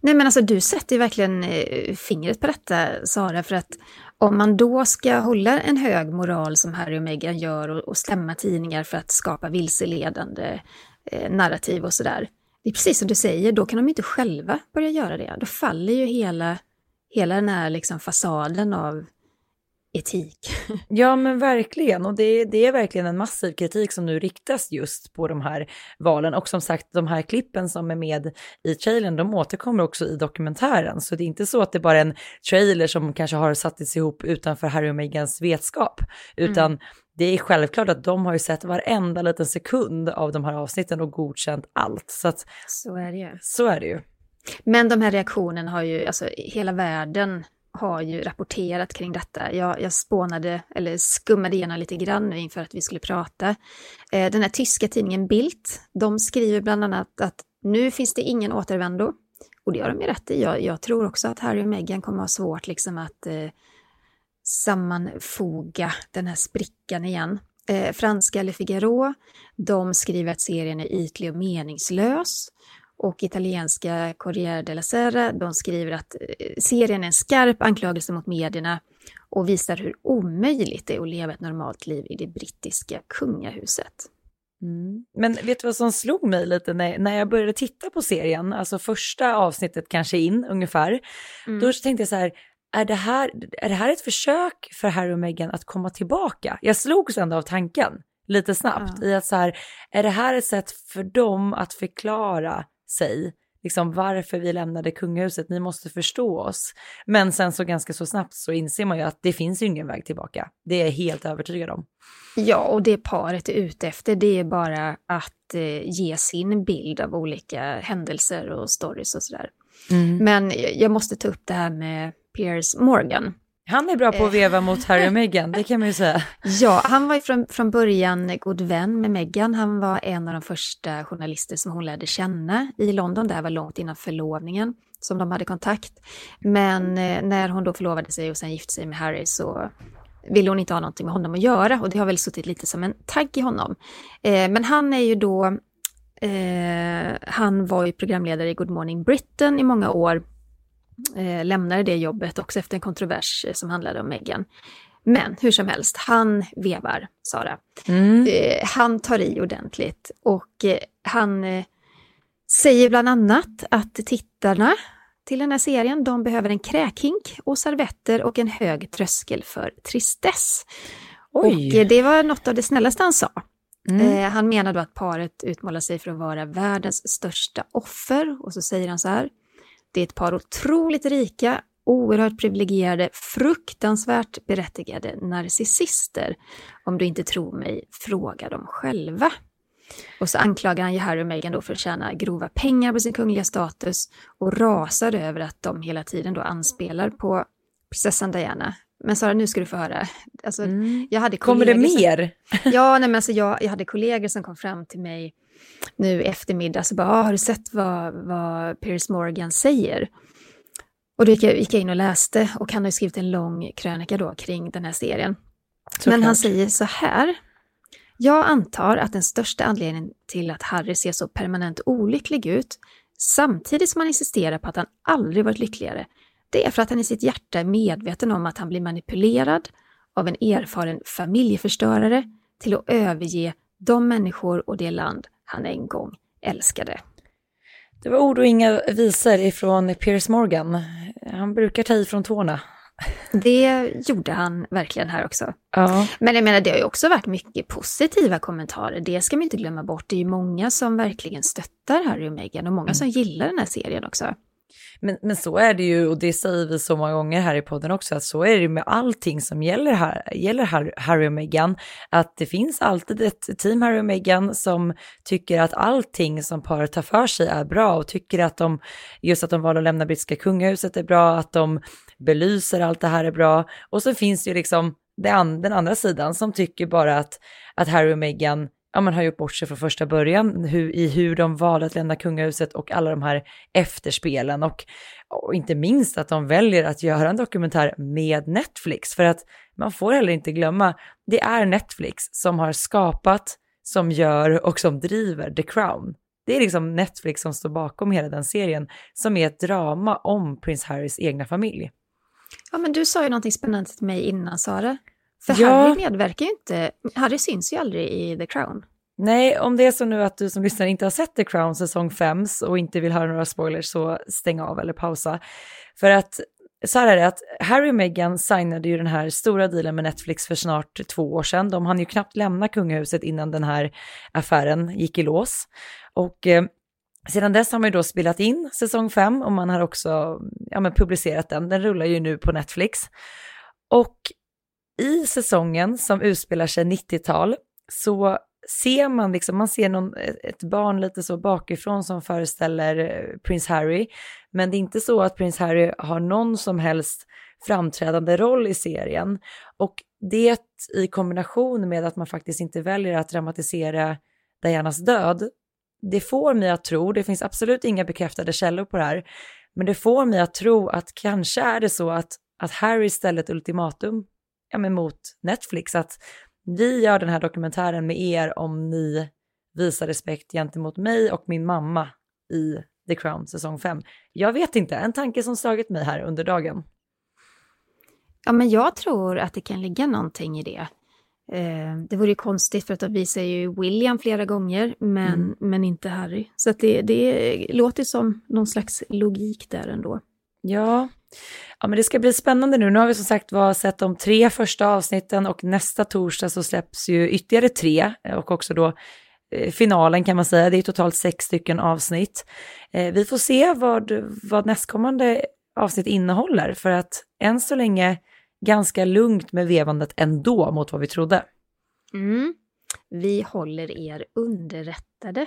Nej men alltså du sätter ju verkligen eh, fingret på detta Sara, för att om man då ska hålla en hög moral som Harry och Meghan gör och, och stämma tidningar för att skapa vilseledande eh, narrativ och sådär. Det är precis som du säger, då kan de inte själva börja göra det. Då faller ju hela, hela den här liksom fasaden av etik. Ja men verkligen, och det, det är verkligen en massiv kritik som nu riktas just på de här valen. Och som sagt, de här klippen som är med i trailern, de återkommer också i dokumentären. Så det är inte så att det bara är en trailer som kanske har sattits ihop utanför Harry och Meghans vetskap, utan Mm. det är självklart att de har ju sett varenda liten sekund av de här avsnitten och godkänt allt. Så att Så är det ju. så är det ju. Men de här reaktionerna har ju, alltså hela världen har ju rapporterat kring detta. Jag, jag spånade, eller skummade igenom lite grann nu inför att vi skulle prata. Eh, den här tyska tidningen Bild, de skriver bland annat att nu finns det ingen återvändo. Och det har de ju rätt i. Jag, jag tror också att Harry och Meghan kommer ha svårt liksom att eh, sammanfoga den här sprickan igen. Eh, franska Le Figaro, de skriver att serien är ytlig och meningslös. Och italienska Corriere della Sera, de skriver att eh, serien är en skarp anklagelse mot medierna och visar hur omöjligt det är att leva ett normalt liv i det brittiska kungahuset. Mm. Men vet du vad som slog mig lite när, när jag började titta på serien, alltså första avsnittet kanske in ungefär, Mm. då tänkte jag så här, är det här, är det här ett försök för Harry och Meghan att komma tillbaka? Jag slogs ändå av tanken lite snabbt i att så här, är det här ett sätt för dem att förklara sig, liksom varför vi lämnade kungahuset, ni måste förstå oss. Men sen så ganska så snabbt så inser man ju att det finns ju ingen väg tillbaka. Det är jag helt övertygad om. Ja, och det paret är ute efter det är bara att eh, ge sin bild av olika händelser och stories och sådär. Mm. Men jag måste ta upp det här med Piers Morgan. Han är bra på att veva mot Harry och Meghan, det kan man ju säga. Ja, han var ju från, från början god vän med Meghan. Han var en av de första journalister som hon lärde känna i London. Det här var långt innan förlovningen som de hade kontakt. Men eh, när hon då förlovade sig och sen gifte sig med Harry så ville hon inte ha någonting med honom att göra och det har väl suttit lite som en tagg i honom. Eh, men han är ju då, eh, han var ju programledare i Good Morning Britain i många år eh, lämnade det jobbet också efter en kontrovers eh, som handlade om Meghan. Men hur som helst, han vevar, Sara. Mm. Eh, han tar i ordentligt och eh, han eh, säger bland annat att tittarna till den här serien, de behöver en kräkhink och servetter och en hög tröskel för tristess. Oj. Och eh, det var något av det snällaste han sa. Mm. Eh, han menar då att paret utmålar sig för att vara världens största offer och så säger han så här. Det är ett par otroligt rika, oerhört privilegierade, fruktansvärt berättigade narcissister. Om du inte tror mig, fråga dem själva. Och så anklagar han ju Harry och Meghan då för att tjäna grova pengar på sin kungliga status och rasar över att de hela tiden då anspelar på prinsessan Diana. Men Sara, nu ska du få höra. Alltså, jag hade Mm. Kommer det kollegor som- mer? Ja, nej, men alltså jag, jag hade kollegor som kom fram till mig nu i eftermiddag så bara, ah, har du sett vad, vad Piers Morgan säger? Och då gick jag, gick jag in och läste och han har ju skrivit en lång krönika då kring den här serien. Men han säger så här. Jag antar att den största anledningen till att Harry ser så permanent olycklig ut, samtidigt som han insisterar på att han aldrig varit lyckligare, det är för att han i sitt hjärta är medveten om att han blir manipulerad av en erfaren familjeförstörare till att överge de människor och det land han en gång älskade. Det var ord och inga visor ifrån Piers Morgan. Han brukar ta i från tårna. Det gjorde han verkligen här också. Ja. Men jag menar, det har ju också varit mycket positiva kommentarer. Det ska man inte glömma bort. Det är ju många som verkligen stöttar Harry och Meghan och många som gillar den här serien också. Men, men så är det ju, och det säger vi så många gånger här i podden också, att så är det med allting som gäller, här, gäller Harry och Meghan. Att det finns alltid ett team Harry och Meghan som tycker att allting som paret tar för sig är bra och tycker att de, just att de valde att lämna brittiska kungahuset är bra, att de belyser allt det här är bra. Och så finns det ju liksom den andra sidan som tycker bara att, att Harry och Meghan ja, man har gjort bort sig från första början hur, i hur de valde att lämna kungahuset och alla de här efterspelen och, och inte minst att de väljer att göra en dokumentär med Netflix för att man får heller inte glömma, det är Netflix som har skapat, som gör och som driver The Crown. Det är liksom Netflix som står bakom hela den serien som är ett drama om prins Harrys egna familj. Ja, men du sa ju någonting spännande till mig innan, Sara. För ja. Harry medverkar ju inte, Harry syns ju aldrig i The Crown. Nej, om det är så nu att du som lyssnar inte har sett The Crown säsong 5 och inte vill höra några spoilers så stäng av eller pausa. För att så här är det att Harry och Meghan signade ju den här stora dealen med Netflix för snart två år sedan. De hann ju knappt lämna kungahuset innan den här affären gick i lås. Och eh, sedan dess har man ju då spelat in säsong 5 och man har också ja, men publicerat den. Den rullar ju nu på Netflix. Och i säsongen som utspelar sig 90-tal så ser man liksom, man ser någon, ett barn lite så bakifrån som föreställer eh, prins Harry. Men det är inte så att prins Harry har någon som helst framträdande roll i serien. Och det i kombination med att man faktiskt inte väljer att dramatisera Dianas död, det får mig att tro, det finns absolut inga bekräftade källor på det här, men det får mig att tro att kanske är det så att, att Harry ställer ett ultimatum ja, men mot Netflix, att vi gör den här dokumentären med er om ni visar respekt gentemot mig och min mamma i The Crown säsong 5. Jag vet inte, en tanke som slagit mig här under dagen. Ja, men jag tror att det kan ligga någonting i det. Eh, det vore ju konstigt för att de visar ju William flera gånger, men, mm. men inte Harry. Så att det, det låter som någon slags logik där ändå. Ja, Ja, men det ska bli spännande nu. Nu har vi som sagt var sett de tre första avsnitten och nästa torsdag så släpps ju ytterligare tre eh, och också då eh, finalen kan man säga. Det är totalt sex stycken avsnitt. Eh, vi får se vad, vad nästkommande avsnitt innehåller för att än så länge ganska lugnt med vevandet ändå mot vad vi trodde. Mm. Vi håller er underrättade.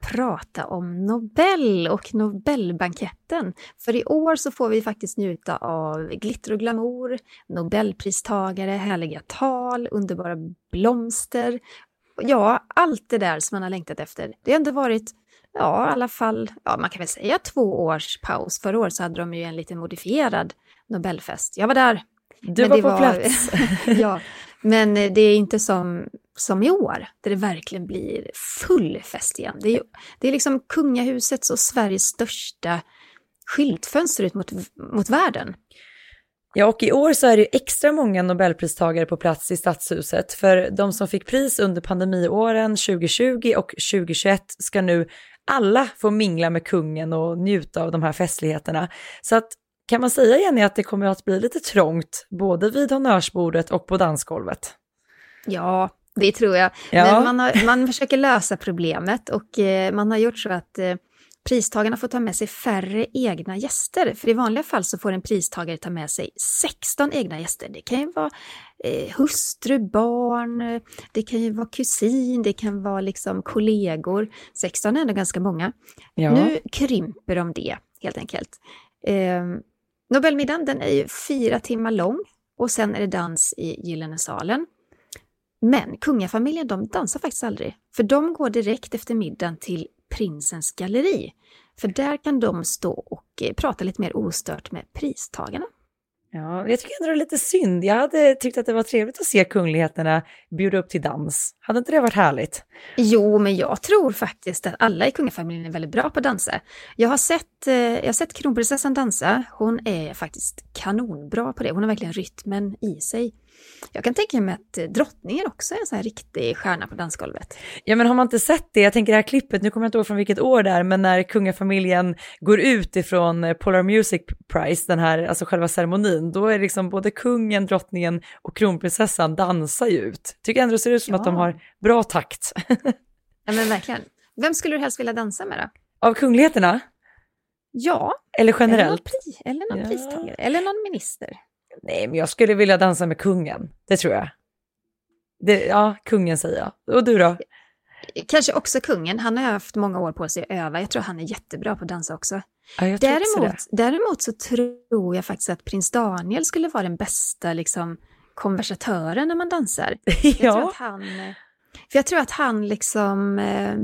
prata om Nobel och Nobelbanketten. För i år så får vi faktiskt njuta av glitter och glamour, Nobelpristagare, härliga tal, underbara blomster. Ja, allt det där som man har längtat efter. Det har ändå varit, ja i alla fall, ja man kan väl säga två års paus. Förra året så hade de ju en lite modifierad Nobelfest. Jag var där. Du var på var, plats. ja, men det är inte som som i år, där det verkligen blir full fest igen. Det är, det är liksom kungahusets och Sveriges största skyltfönster ut mot, mot världen. Ja, och i år så är det extra många Nobelpristagare på plats i Stadshuset, för de som fick pris under pandemiåren 2020 och 2021 ska nu alla få mingla med kungen och njuta av de här festligheterna. Så att kan man säga Jenny att det kommer att bli lite trångt, både vid honnörsbordet och på dansgolvet? Ja, det tror jag. Ja. Men man, har, man försöker lösa problemet och eh, man har gjort så att eh, pristagarna får ta med sig färre egna gäster. För i vanliga fall så får en pristagare ta med sig 16 egna gäster. Det kan ju vara eh, hustru, barn, det kan ju vara kusin, det kan vara liksom kollegor. 16 är ändå ganska många. Ja. Nu krymper de det helt enkelt. Eh, Nobelmiddagen den är ju fyra timmar lång och sen är det dans i Gyllene salen. Men kungafamiljen de dansar faktiskt aldrig, för de går direkt efter middagen till prinsens galleri. För där kan de stå och eh, prata lite mer ostört med pristagarna. Ja, jag tycker ändå det är lite synd. Jag hade tyckt att det var trevligt att se kungligheterna bjuda upp till dans. Hade inte det varit härligt? Jo, men jag tror faktiskt att alla i kungafamiljen är väldigt bra på att dansa. Jag har sett, eh, jag har sett kronprinsessan dansa. Hon är faktiskt kanonbra på det. Hon har verkligen rytmen i sig. Jag kan tänka mig att eh, drottningen också är en sån här riktig stjärna på dansgolvet. Ja, men har man inte sett det? Jag tänker det här klippet, nu kommer jag inte ihåg från vilket år det är, men när kungafamiljen går ut ifrån eh, Polar Music Prize, den här, alltså själva ceremonin, då är liksom både kungen, drottningen och kronprinsessan dansar ju ut. Tycker ändå det ser ut som Ja. att de har bra takt. Ja, men verkligen. Vem skulle du helst vilja dansa med då? Av kungligheterna? Ja. Eller Eller någon, generellt? pri, eller någon Ja. pristagare. Eller någon minister. Nej, men jag skulle vilja dansa med kungen, det tror jag. Det, ja, kungen säger jag. Och du då? Kanske också kungen. Han har haft många år på sig att öva. Jag tror han är jättebra på att dansa också. Ja, tror också Däremot, däremot så tror jag faktiskt att prins Daniel skulle vara den bästa liksom, konversatören när man dansar. Jag tror Ja. att han, för jag tror att han liksom... Eh,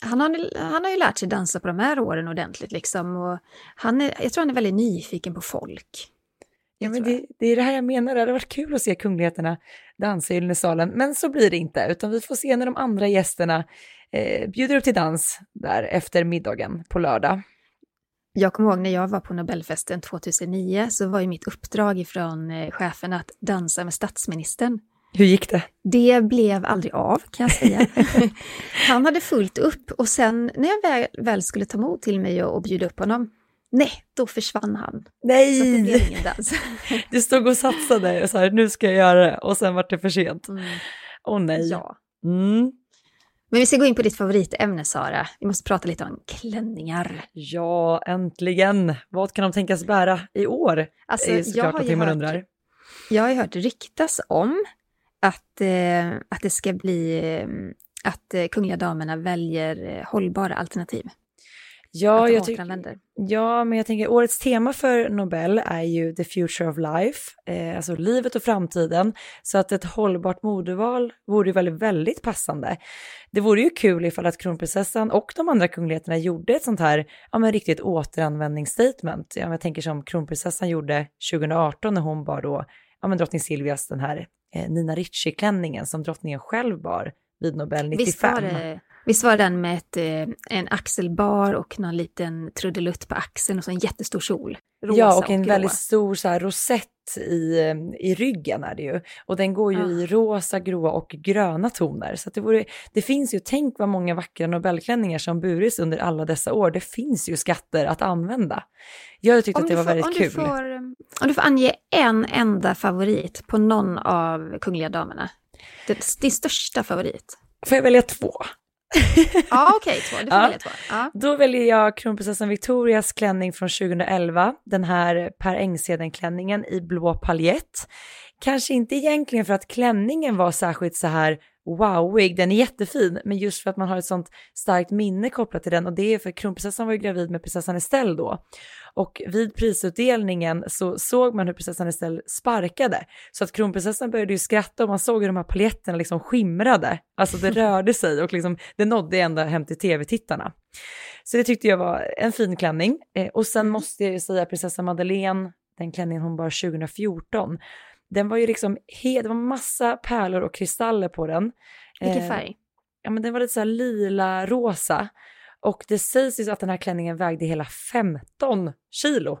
han har, han har ju lärt sig dansa på de här åren ordentligt liksom. Och han är, jag tror han är väldigt nyfiken på folk. Ja, men det, det är det här jag menar, det hade varit kul att se kungligheterna dansa i Gyllene men så blir det inte, utan vi får se när de andra gästerna eh, bjuder upp till dans där efter middagen på lördag. Jag kommer ihåg när jag var på Nobelfesten 2009 så var ju mitt uppdrag ifrån eh, chefen att dansa med statsministern. Hur gick det? Det blev aldrig av kan jag säga. Han hade fullt upp och sen när jag väl, väl skulle ta mod till mig och, och bjuda upp honom, nej, då försvann han. Nej! Så att det blev ingen dans. Du stod och satsade och så här, nu ska jag göra det, och sen var det för sent. Åh nej. Ja. Mm. Men vi ska gå in på ditt favoritämne Sara. Vi måste prata lite om klänningar. Ja, äntligen. Vad kan de tänkas bära i år? Alltså, är jag såklart har ju hört- undrar. Jag har ju hört ryktas om att, eh, att det ska bli eh, att eh, kungliga damerna väljer eh, hållbara alternativ. Ja, jag tycker... Ja, men jag tänker årets tema för Nobel är ju the future of life, eh, alltså livet och framtiden. Så att ett hållbart modeval vore ju väldigt, väldigt passande. Det vore ju kul ifall att kronprinsessan och de andra kungligheterna gjorde ett sånt här, ja men riktigt återanvändningsstatement. Ja, jag tänker som kronprinsessan gjorde 2018 när hon bar då, ja men drottning Silvias den här eh, Nina Ricci-klänningen som drottningen själv bar vid Nobel 95. Visst var, det, visst var den med ett, eh, en axelbar och någon liten trudelutt på axeln och så en jättestor kjol? Rosa ja, och en grå. väldigt stor så här, rosett i, eh, i ryggen är det ju. Och den går ju Ah. i rosa, gråa och gröna toner. Så det, vore, det finns ju, tänk vad många vackra Nobelklänningar som burits under alla dessa år. Det finns ju skatter att använda. Jag tyckte att det var får- väldigt om kul. Du får, eh, om du får ange en enda favorit på någon av kungliga damerna. Det, din största favorit. Får jag välja två? Ja, okej, två. Du får Ja. välja två. Ja. Då väljer jag kronprinsessan Victorias klänning från 2011, den här Per Engsheden-klänningen i blå paljett. Kanske inte egentligen för att klänningen var särskilt så här wowig, den är jättefin, men just för att man har ett sånt starkt minne kopplat till den och det är för kronprinsessan var ju gravid med prinsessan Estelle då. Och vid prisutdelningen så såg man hur prinsessan Estelle sparkade. Så att kronprinsessan började ju skratta och man såg hur de här paljetterna liksom skimrade. Alltså det rörde sig och liksom, det nådde ända hem till tv-tittarna. Så det tyckte jag var en fin klänning. Eh, och sen måste jag ju säga prinsessa Madeleine, den klänningen hon bar 2014. Den var ju liksom, det var massa pärlor och kristaller på den. Vilken Eh, färg? Ja men den var lite så här lila rosa. Och det sägs ju att den här klänningen vägde hela 15 kilo.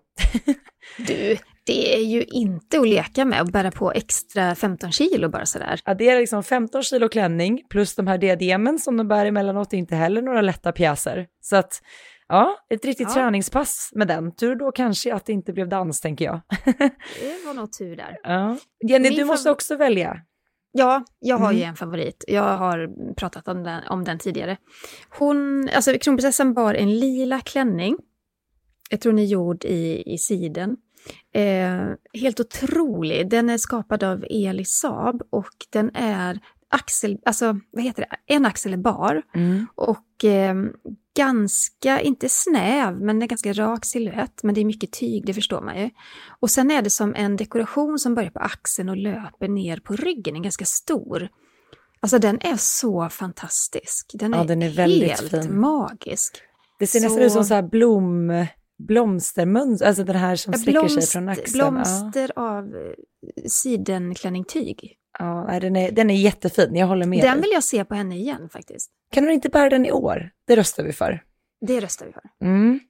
Du, det är ju inte att leka med att bära på extra 15 kilo bara sådär. Ja, det är liksom 15 kilo klänning plus de här diademen som de bär emellanåt inte heller några lätta pjäser. Så att ja, ett riktigt Ja. träningspass med den. Tur då kanske att det inte blev dans tänker jag. Det var nog tur där. Ja. Jenny, Min du måste också välja. Ja, jag har ju Mm. en favorit. Jag har pratat om den, om den tidigare. Hon, alltså kronprinsessan bar en lila klänning. Jag tror den är gjord i, i siden. Eh, helt otrolig. Den är skapad av Eli Saab och den är axel, alltså vad heter det, en axel är bar och eh, ganska, inte snäv, men en ganska rak silhuett. Men det är mycket tyg, det förstår man ju. Och sen är det som en dekoration som börjar på axeln och löper ner på ryggen, en ganska stor. Alltså den är så fantastisk. Den är, Ja, den är helt fin. magisk. Det ser nästan Så- ut som så här blom, blomstermönster, alltså den här som Ja, sträcker sig blomst- från axeln. Ja. Blomster av eh, sidenklänningstyg. Ja, den, är, den är jättefin, jag håller med Den dig. vill jag se på henne igen faktiskt. Kan hon inte bära den i år? Det röstar vi för. Det röstar vi för. Mm.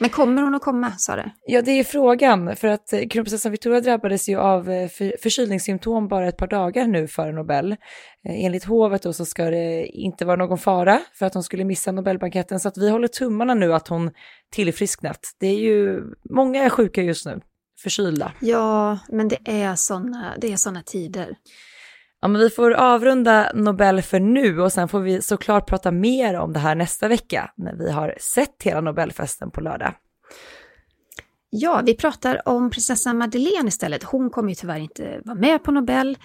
Men kommer hon att komma, sa det? Ja, det är frågan, för att eh, kronprinsessan Victoria drabbades ju av eh, för, förkylningssymptom bara ett par dagar nu före Nobel. Eh, Enligt hovet då så ska det inte vara någon fara för att hon skulle missa Nobelbanketten, så att vi håller tummarna nu att hon tillfrisknat. Det är ju, många är sjuka just nu, förkylda. Ja, men det är såna, det är såna tider. Ja, men vi får avrunda Nobel för nu och sen får vi såklart prata mer om det här nästa vecka när vi har sett hela Nobelfesten på lördag. Ja, vi pratar om prinsessan Madeleine istället. Hon kommer ju tyvärr inte vara med på Nobel.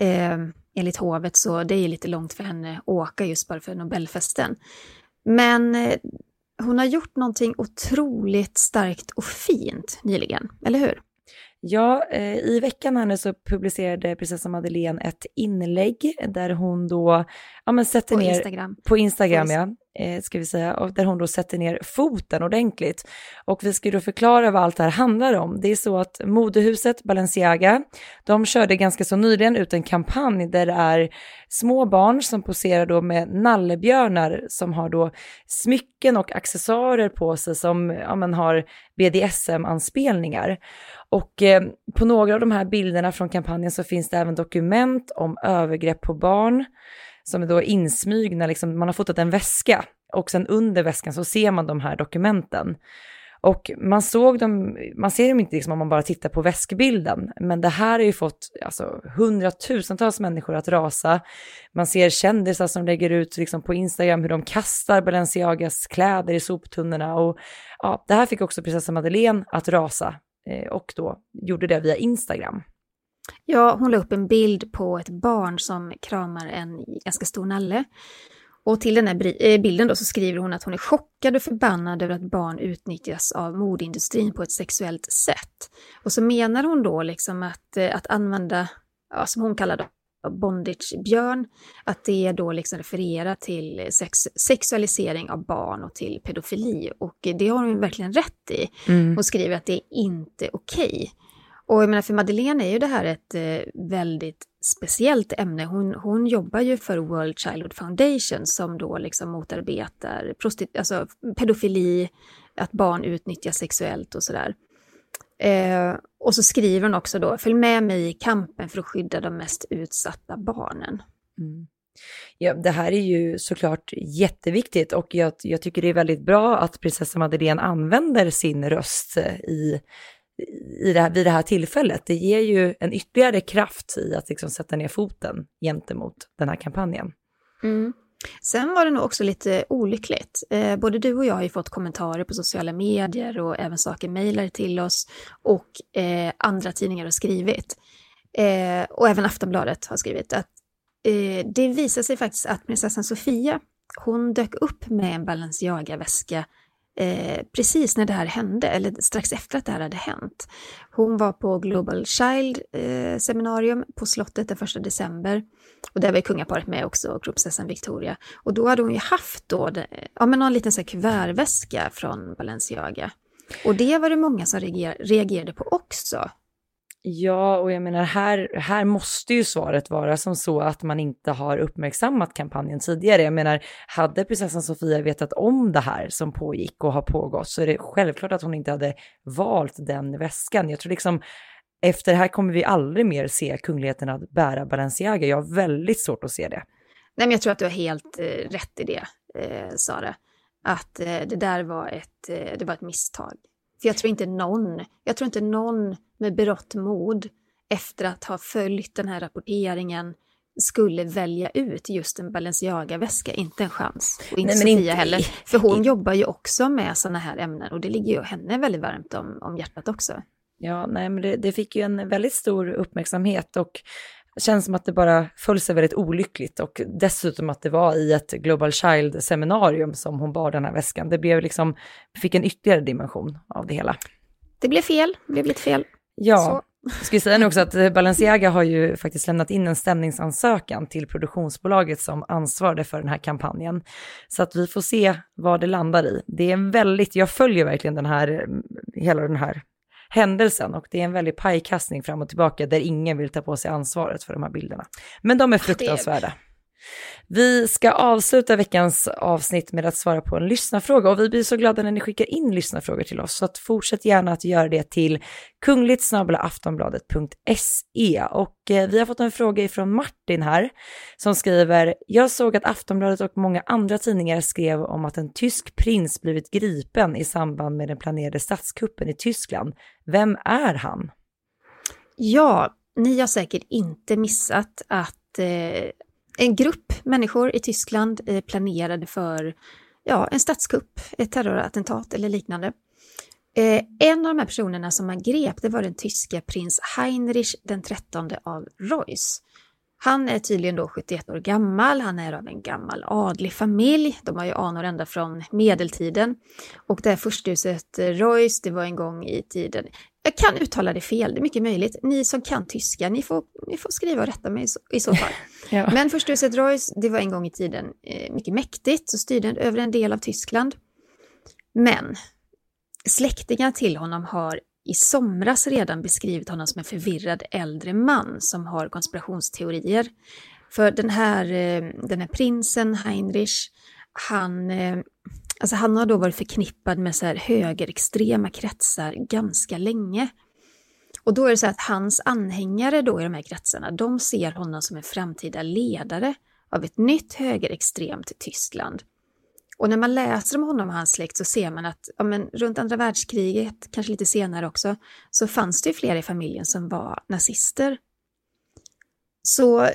Eh, enligt hovet så det är lite långt för henne att åka just bara för Nobelfesten. Men eh, hon har gjort någonting otroligt starkt och fint nyligen, eller hur? Ja, eh, i veckan här nu så publicerade prinsessan Madeleine ett inlägg där hon då, ja men sätter På ner, Instagram. på Instagram ja, eh, ska vi säga, och där hon då sätter ner foten ordentligt. Och vi ska ju då förklara vad allt det här handlar om. Det är så att modehuset Balenciaga, de körde ganska så nyligen ut en kampanj där det är små barn som poserar då med nallebjörnar som har då smycken och accessoarer på sig som ja, men har BDSM-anspelningar. Och eh, på några av de här bilderna från kampanjen så finns det även dokument om övergrepp på barn som är då insmygna, liksom, man har fotat en väska och sen under väskan så ser man de här dokumenten. Och man såg dem, man ser dem inte liksom om man bara tittar på väskbilden, men det här har ju fått alltså, hundratusentals människor att rasa. Man ser kändisar som lägger ut liksom, på Instagram hur de kastar Balenciagas kläder i soptunnorna och ja, det här fick också prinsessan Madeleine att rasa eh, och då gjorde det via Instagram. Ja, hon la upp en bild på ett barn som kramar en ganska stor nalle. Och till den här eh, bilden då så skriver hon att hon är chockad och förbannad över att barn utnyttjas av modeindustrin på ett sexuellt sätt. Och så menar hon då liksom att, eh, att använda, ja, som hon kallar det, bondage-björn, att det då liksom refererar till sex, sexualisering av barn och till pedofili. Och det har hon verkligen rätt i. Mm. Hon skriver att det är inte okej. Och jag menar för Madeleine är ju det här ett eh, väldigt speciellt ämne. Hon, hon jobbar ju för World Childhood Foundation som då liksom motarbetar prostit- alltså pedofili, att barn utnyttjas sexuellt och sådär. Eh, och så skriver hon också då, följ med mig i kampen för att skydda de mest utsatta barnen. Mm. Ja, det här är ju såklart jätteviktigt och jag, jag tycker det är väldigt bra att prinsessa Madeleine använder sin röst i, i det här, vid det här tillfället. Det ger ju en ytterligare kraft i att liksom sätta ner foten gentemot den här kampanjen. Mm. Sen var det nog också lite olyckligt. Eh, både du och jag har ju fått kommentarer på sociala medier och även saker mejlade till oss och eh, andra tidningar har skrivit. Eh, och även Aftonbladet har skrivit att eh, det visar sig faktiskt att prinsessan Sofia, hon dök upp med en Balenciaga-väska eh, precis när det här hände, eller strax efter att det här hade hänt. Hon var på Global Child eh, seminarium på slottet den 1 december. Och där var ju kungaparet med också, och kronprinsessan Victoria. Och då hade hon ju haft då, det, ja men någon liten så här kuvertväska från Balenciaga. Och det var det många som reager, reagerade på också. Ja, och jag menar här, här måste ju svaret vara som så att man inte har uppmärksammat kampanjen tidigare. Jag menar, hade prinsessan Sofia vetat om det här som pågick och har pågått så är det självklart att hon inte hade valt den väskan. Jag tror liksom efter det här kommer vi aldrig mer se kungligheten att bära Balenciaga. Jag har väldigt svårt att se det. Nej, men jag tror att du har helt eh, rätt i det, eh, Sara. Att eh, det där var ett, eh, det var ett misstag. För jag tror inte någon, jag tror inte någon med berått mod efter att ha följt den här rapporteringen skulle välja ut just en Balenciaga-väska, inte en chans. Och inte Nej, Sofia inte- heller. För hon jobbar ju också med sådana här ämnen och det ligger ju henne väldigt varmt om, om hjärtat också. Ja, nej, men det, det fick ju en väldigt stor uppmärksamhet och känns som att det bara föll sig väldigt olyckligt och dessutom att det var i ett Global Child-seminarium som hon bar den här väskan. Det blev liksom, fick en ytterligare dimension av det hela. Det blev fel, det blev lite fel. Ja, Så. Jag ska säga nu också att eh, Balenciaga har ju faktiskt lämnat in en stämningsansökan till produktionsbolaget som ansvarade för den här kampanjen. Så att vi får se vad det landar i. Det är en väldigt, jag följer verkligen den här, mm, hela den här händelsen och det är en väldig pajkastning fram och tillbaka där ingen vill ta på sig ansvaret för de här bilderna. Men de är fruktansvärda. Vi ska avsluta veckans avsnitt med att svara på en lyssnarfråga och vi blir så glada när ni skickar in lyssnarfrågor till oss så att fortsätt gärna att göra det till kungligt aftonbladet.se och eh, vi har fått en fråga ifrån Martin här som skriver Jag såg att Aftonbladet och många andra tidningar skrev om att en tysk prins blivit gripen i samband med den planerade statskuppen i Tyskland. Vem är han? Ja, ni har säkert inte missat att eh, en grupp människor i Tyskland eh, planerade för ja, en statskupp, ett terrorattentat eller liknande. Eh, en av de här personerna som man grep det var den tyska prins Heinrich den 13 av Reuss. Han är tydligen då 71 år gammal, han är av en gammal adlig familj. De har ju anor ända från medeltiden. Och det här försthuset eh, Reuss, det var en gång i tiden jag kan uttala det fel, det är mycket möjligt. Ni som kan tyska, ni får, ni får skriva och rätta mig i så, fall. ja. Men försthuset Reuss, det var en gång i tiden eh, mycket mäktigt, så styrde över en del av Tyskland. Men släktingar till honom har i somras redan beskrivit honom som en förvirrad äldre man som har konspirationsteorier. För den här, eh, den här prinsen, Heinrich, han eh, Alltså han har då varit förknippad med så här högerextrema kretsar ganska länge. Och då är det så att hans anhängare då i de här kretsarna, de ser honom som en framtida ledare av ett nytt högerextremt Tyskland. Och när man läser om honom och hans släkt så ser man att ja, men runt andra världskriget, kanske lite senare också, så fanns det ju flera i familjen som var nazister. Så eh,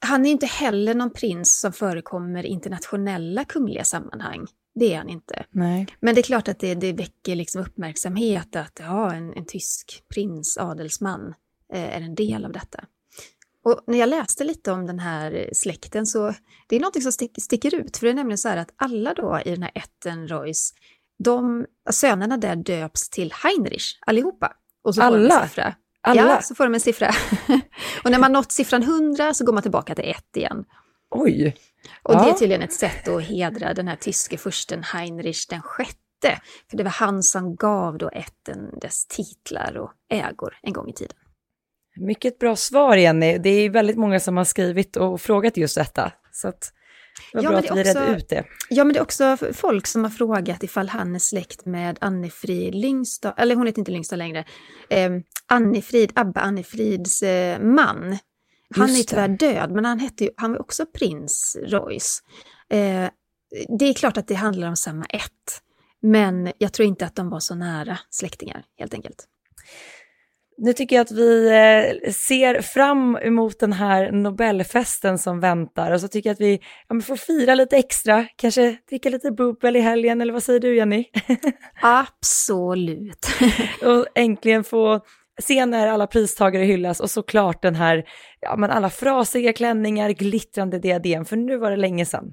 han är inte heller någon prins som förekommer i internationella kungliga sammanhang. Det är han inte. Nej. Men det är klart att det, det väcker liksom uppmärksamhet att ja, en, en tysk prins, adelsman, eh, är en del av detta. Och när jag läste lite om den här släkten så det är något som stick, sticker ut. För det är nämligen så här att alla då i den här ätten Reuss, de, sönerna där döps till Heinrich allihopa. Och så alla? Alla? Ja, så får de en siffra. och när man nått siffran 100 så går man tillbaka till ett igen. Oj! Och ja. det är tydligen ett sätt att hedra den här tyske fursten Heinrich den sjätte. För det var han som gav då ätten dess titlar och ägor en gång i tiden. Mycket bra svar Jenny. Det är väldigt många som har skrivit och frågat just detta. Så att vad ja, bra att vi också, redde ut det. Ja, men det är också folk som har frågat ifall han är släkt med Annefrid Lyngstad, eller hon heter inte Lyngstad längre, eh, Annefrid, Abba Annefrids eh, man. Han Just är tyvärr det. död, men han, hette ju, han var också prins Royce. Eh, det är klart att det handlar om samma ett, men jag tror inte att de var så nära släktingar, helt enkelt. Nu tycker jag att vi eh, ser fram emot den här Nobelfesten som väntar och så tycker jag att vi ja, får fira lite extra, kanske dricka lite bubbel i helgen eller vad säger du Jenny? Absolut. och äntligen få se när alla pristagare hyllas och såklart den här, ja men alla frasiga klänningar, glittrande diadem, för nu var det länge sedan.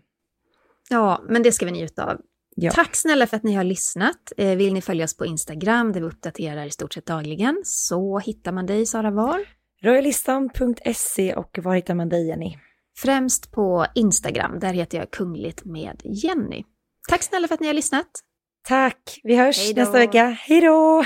Ja, men det ska vi njuta av. Ja. Tack snälla för att ni har lyssnat. Eh, vill ni följa oss på Instagram där vi uppdaterar i stort sett dagligen så hittar man dig Sara var? Royalistan.se och var hittar man dig Jenny? Främst på Instagram, där heter jag Kungligt med Jenny. Tack snälla för att ni har lyssnat. Tack, vi hörs Hejdå. nästa vecka. Hej då!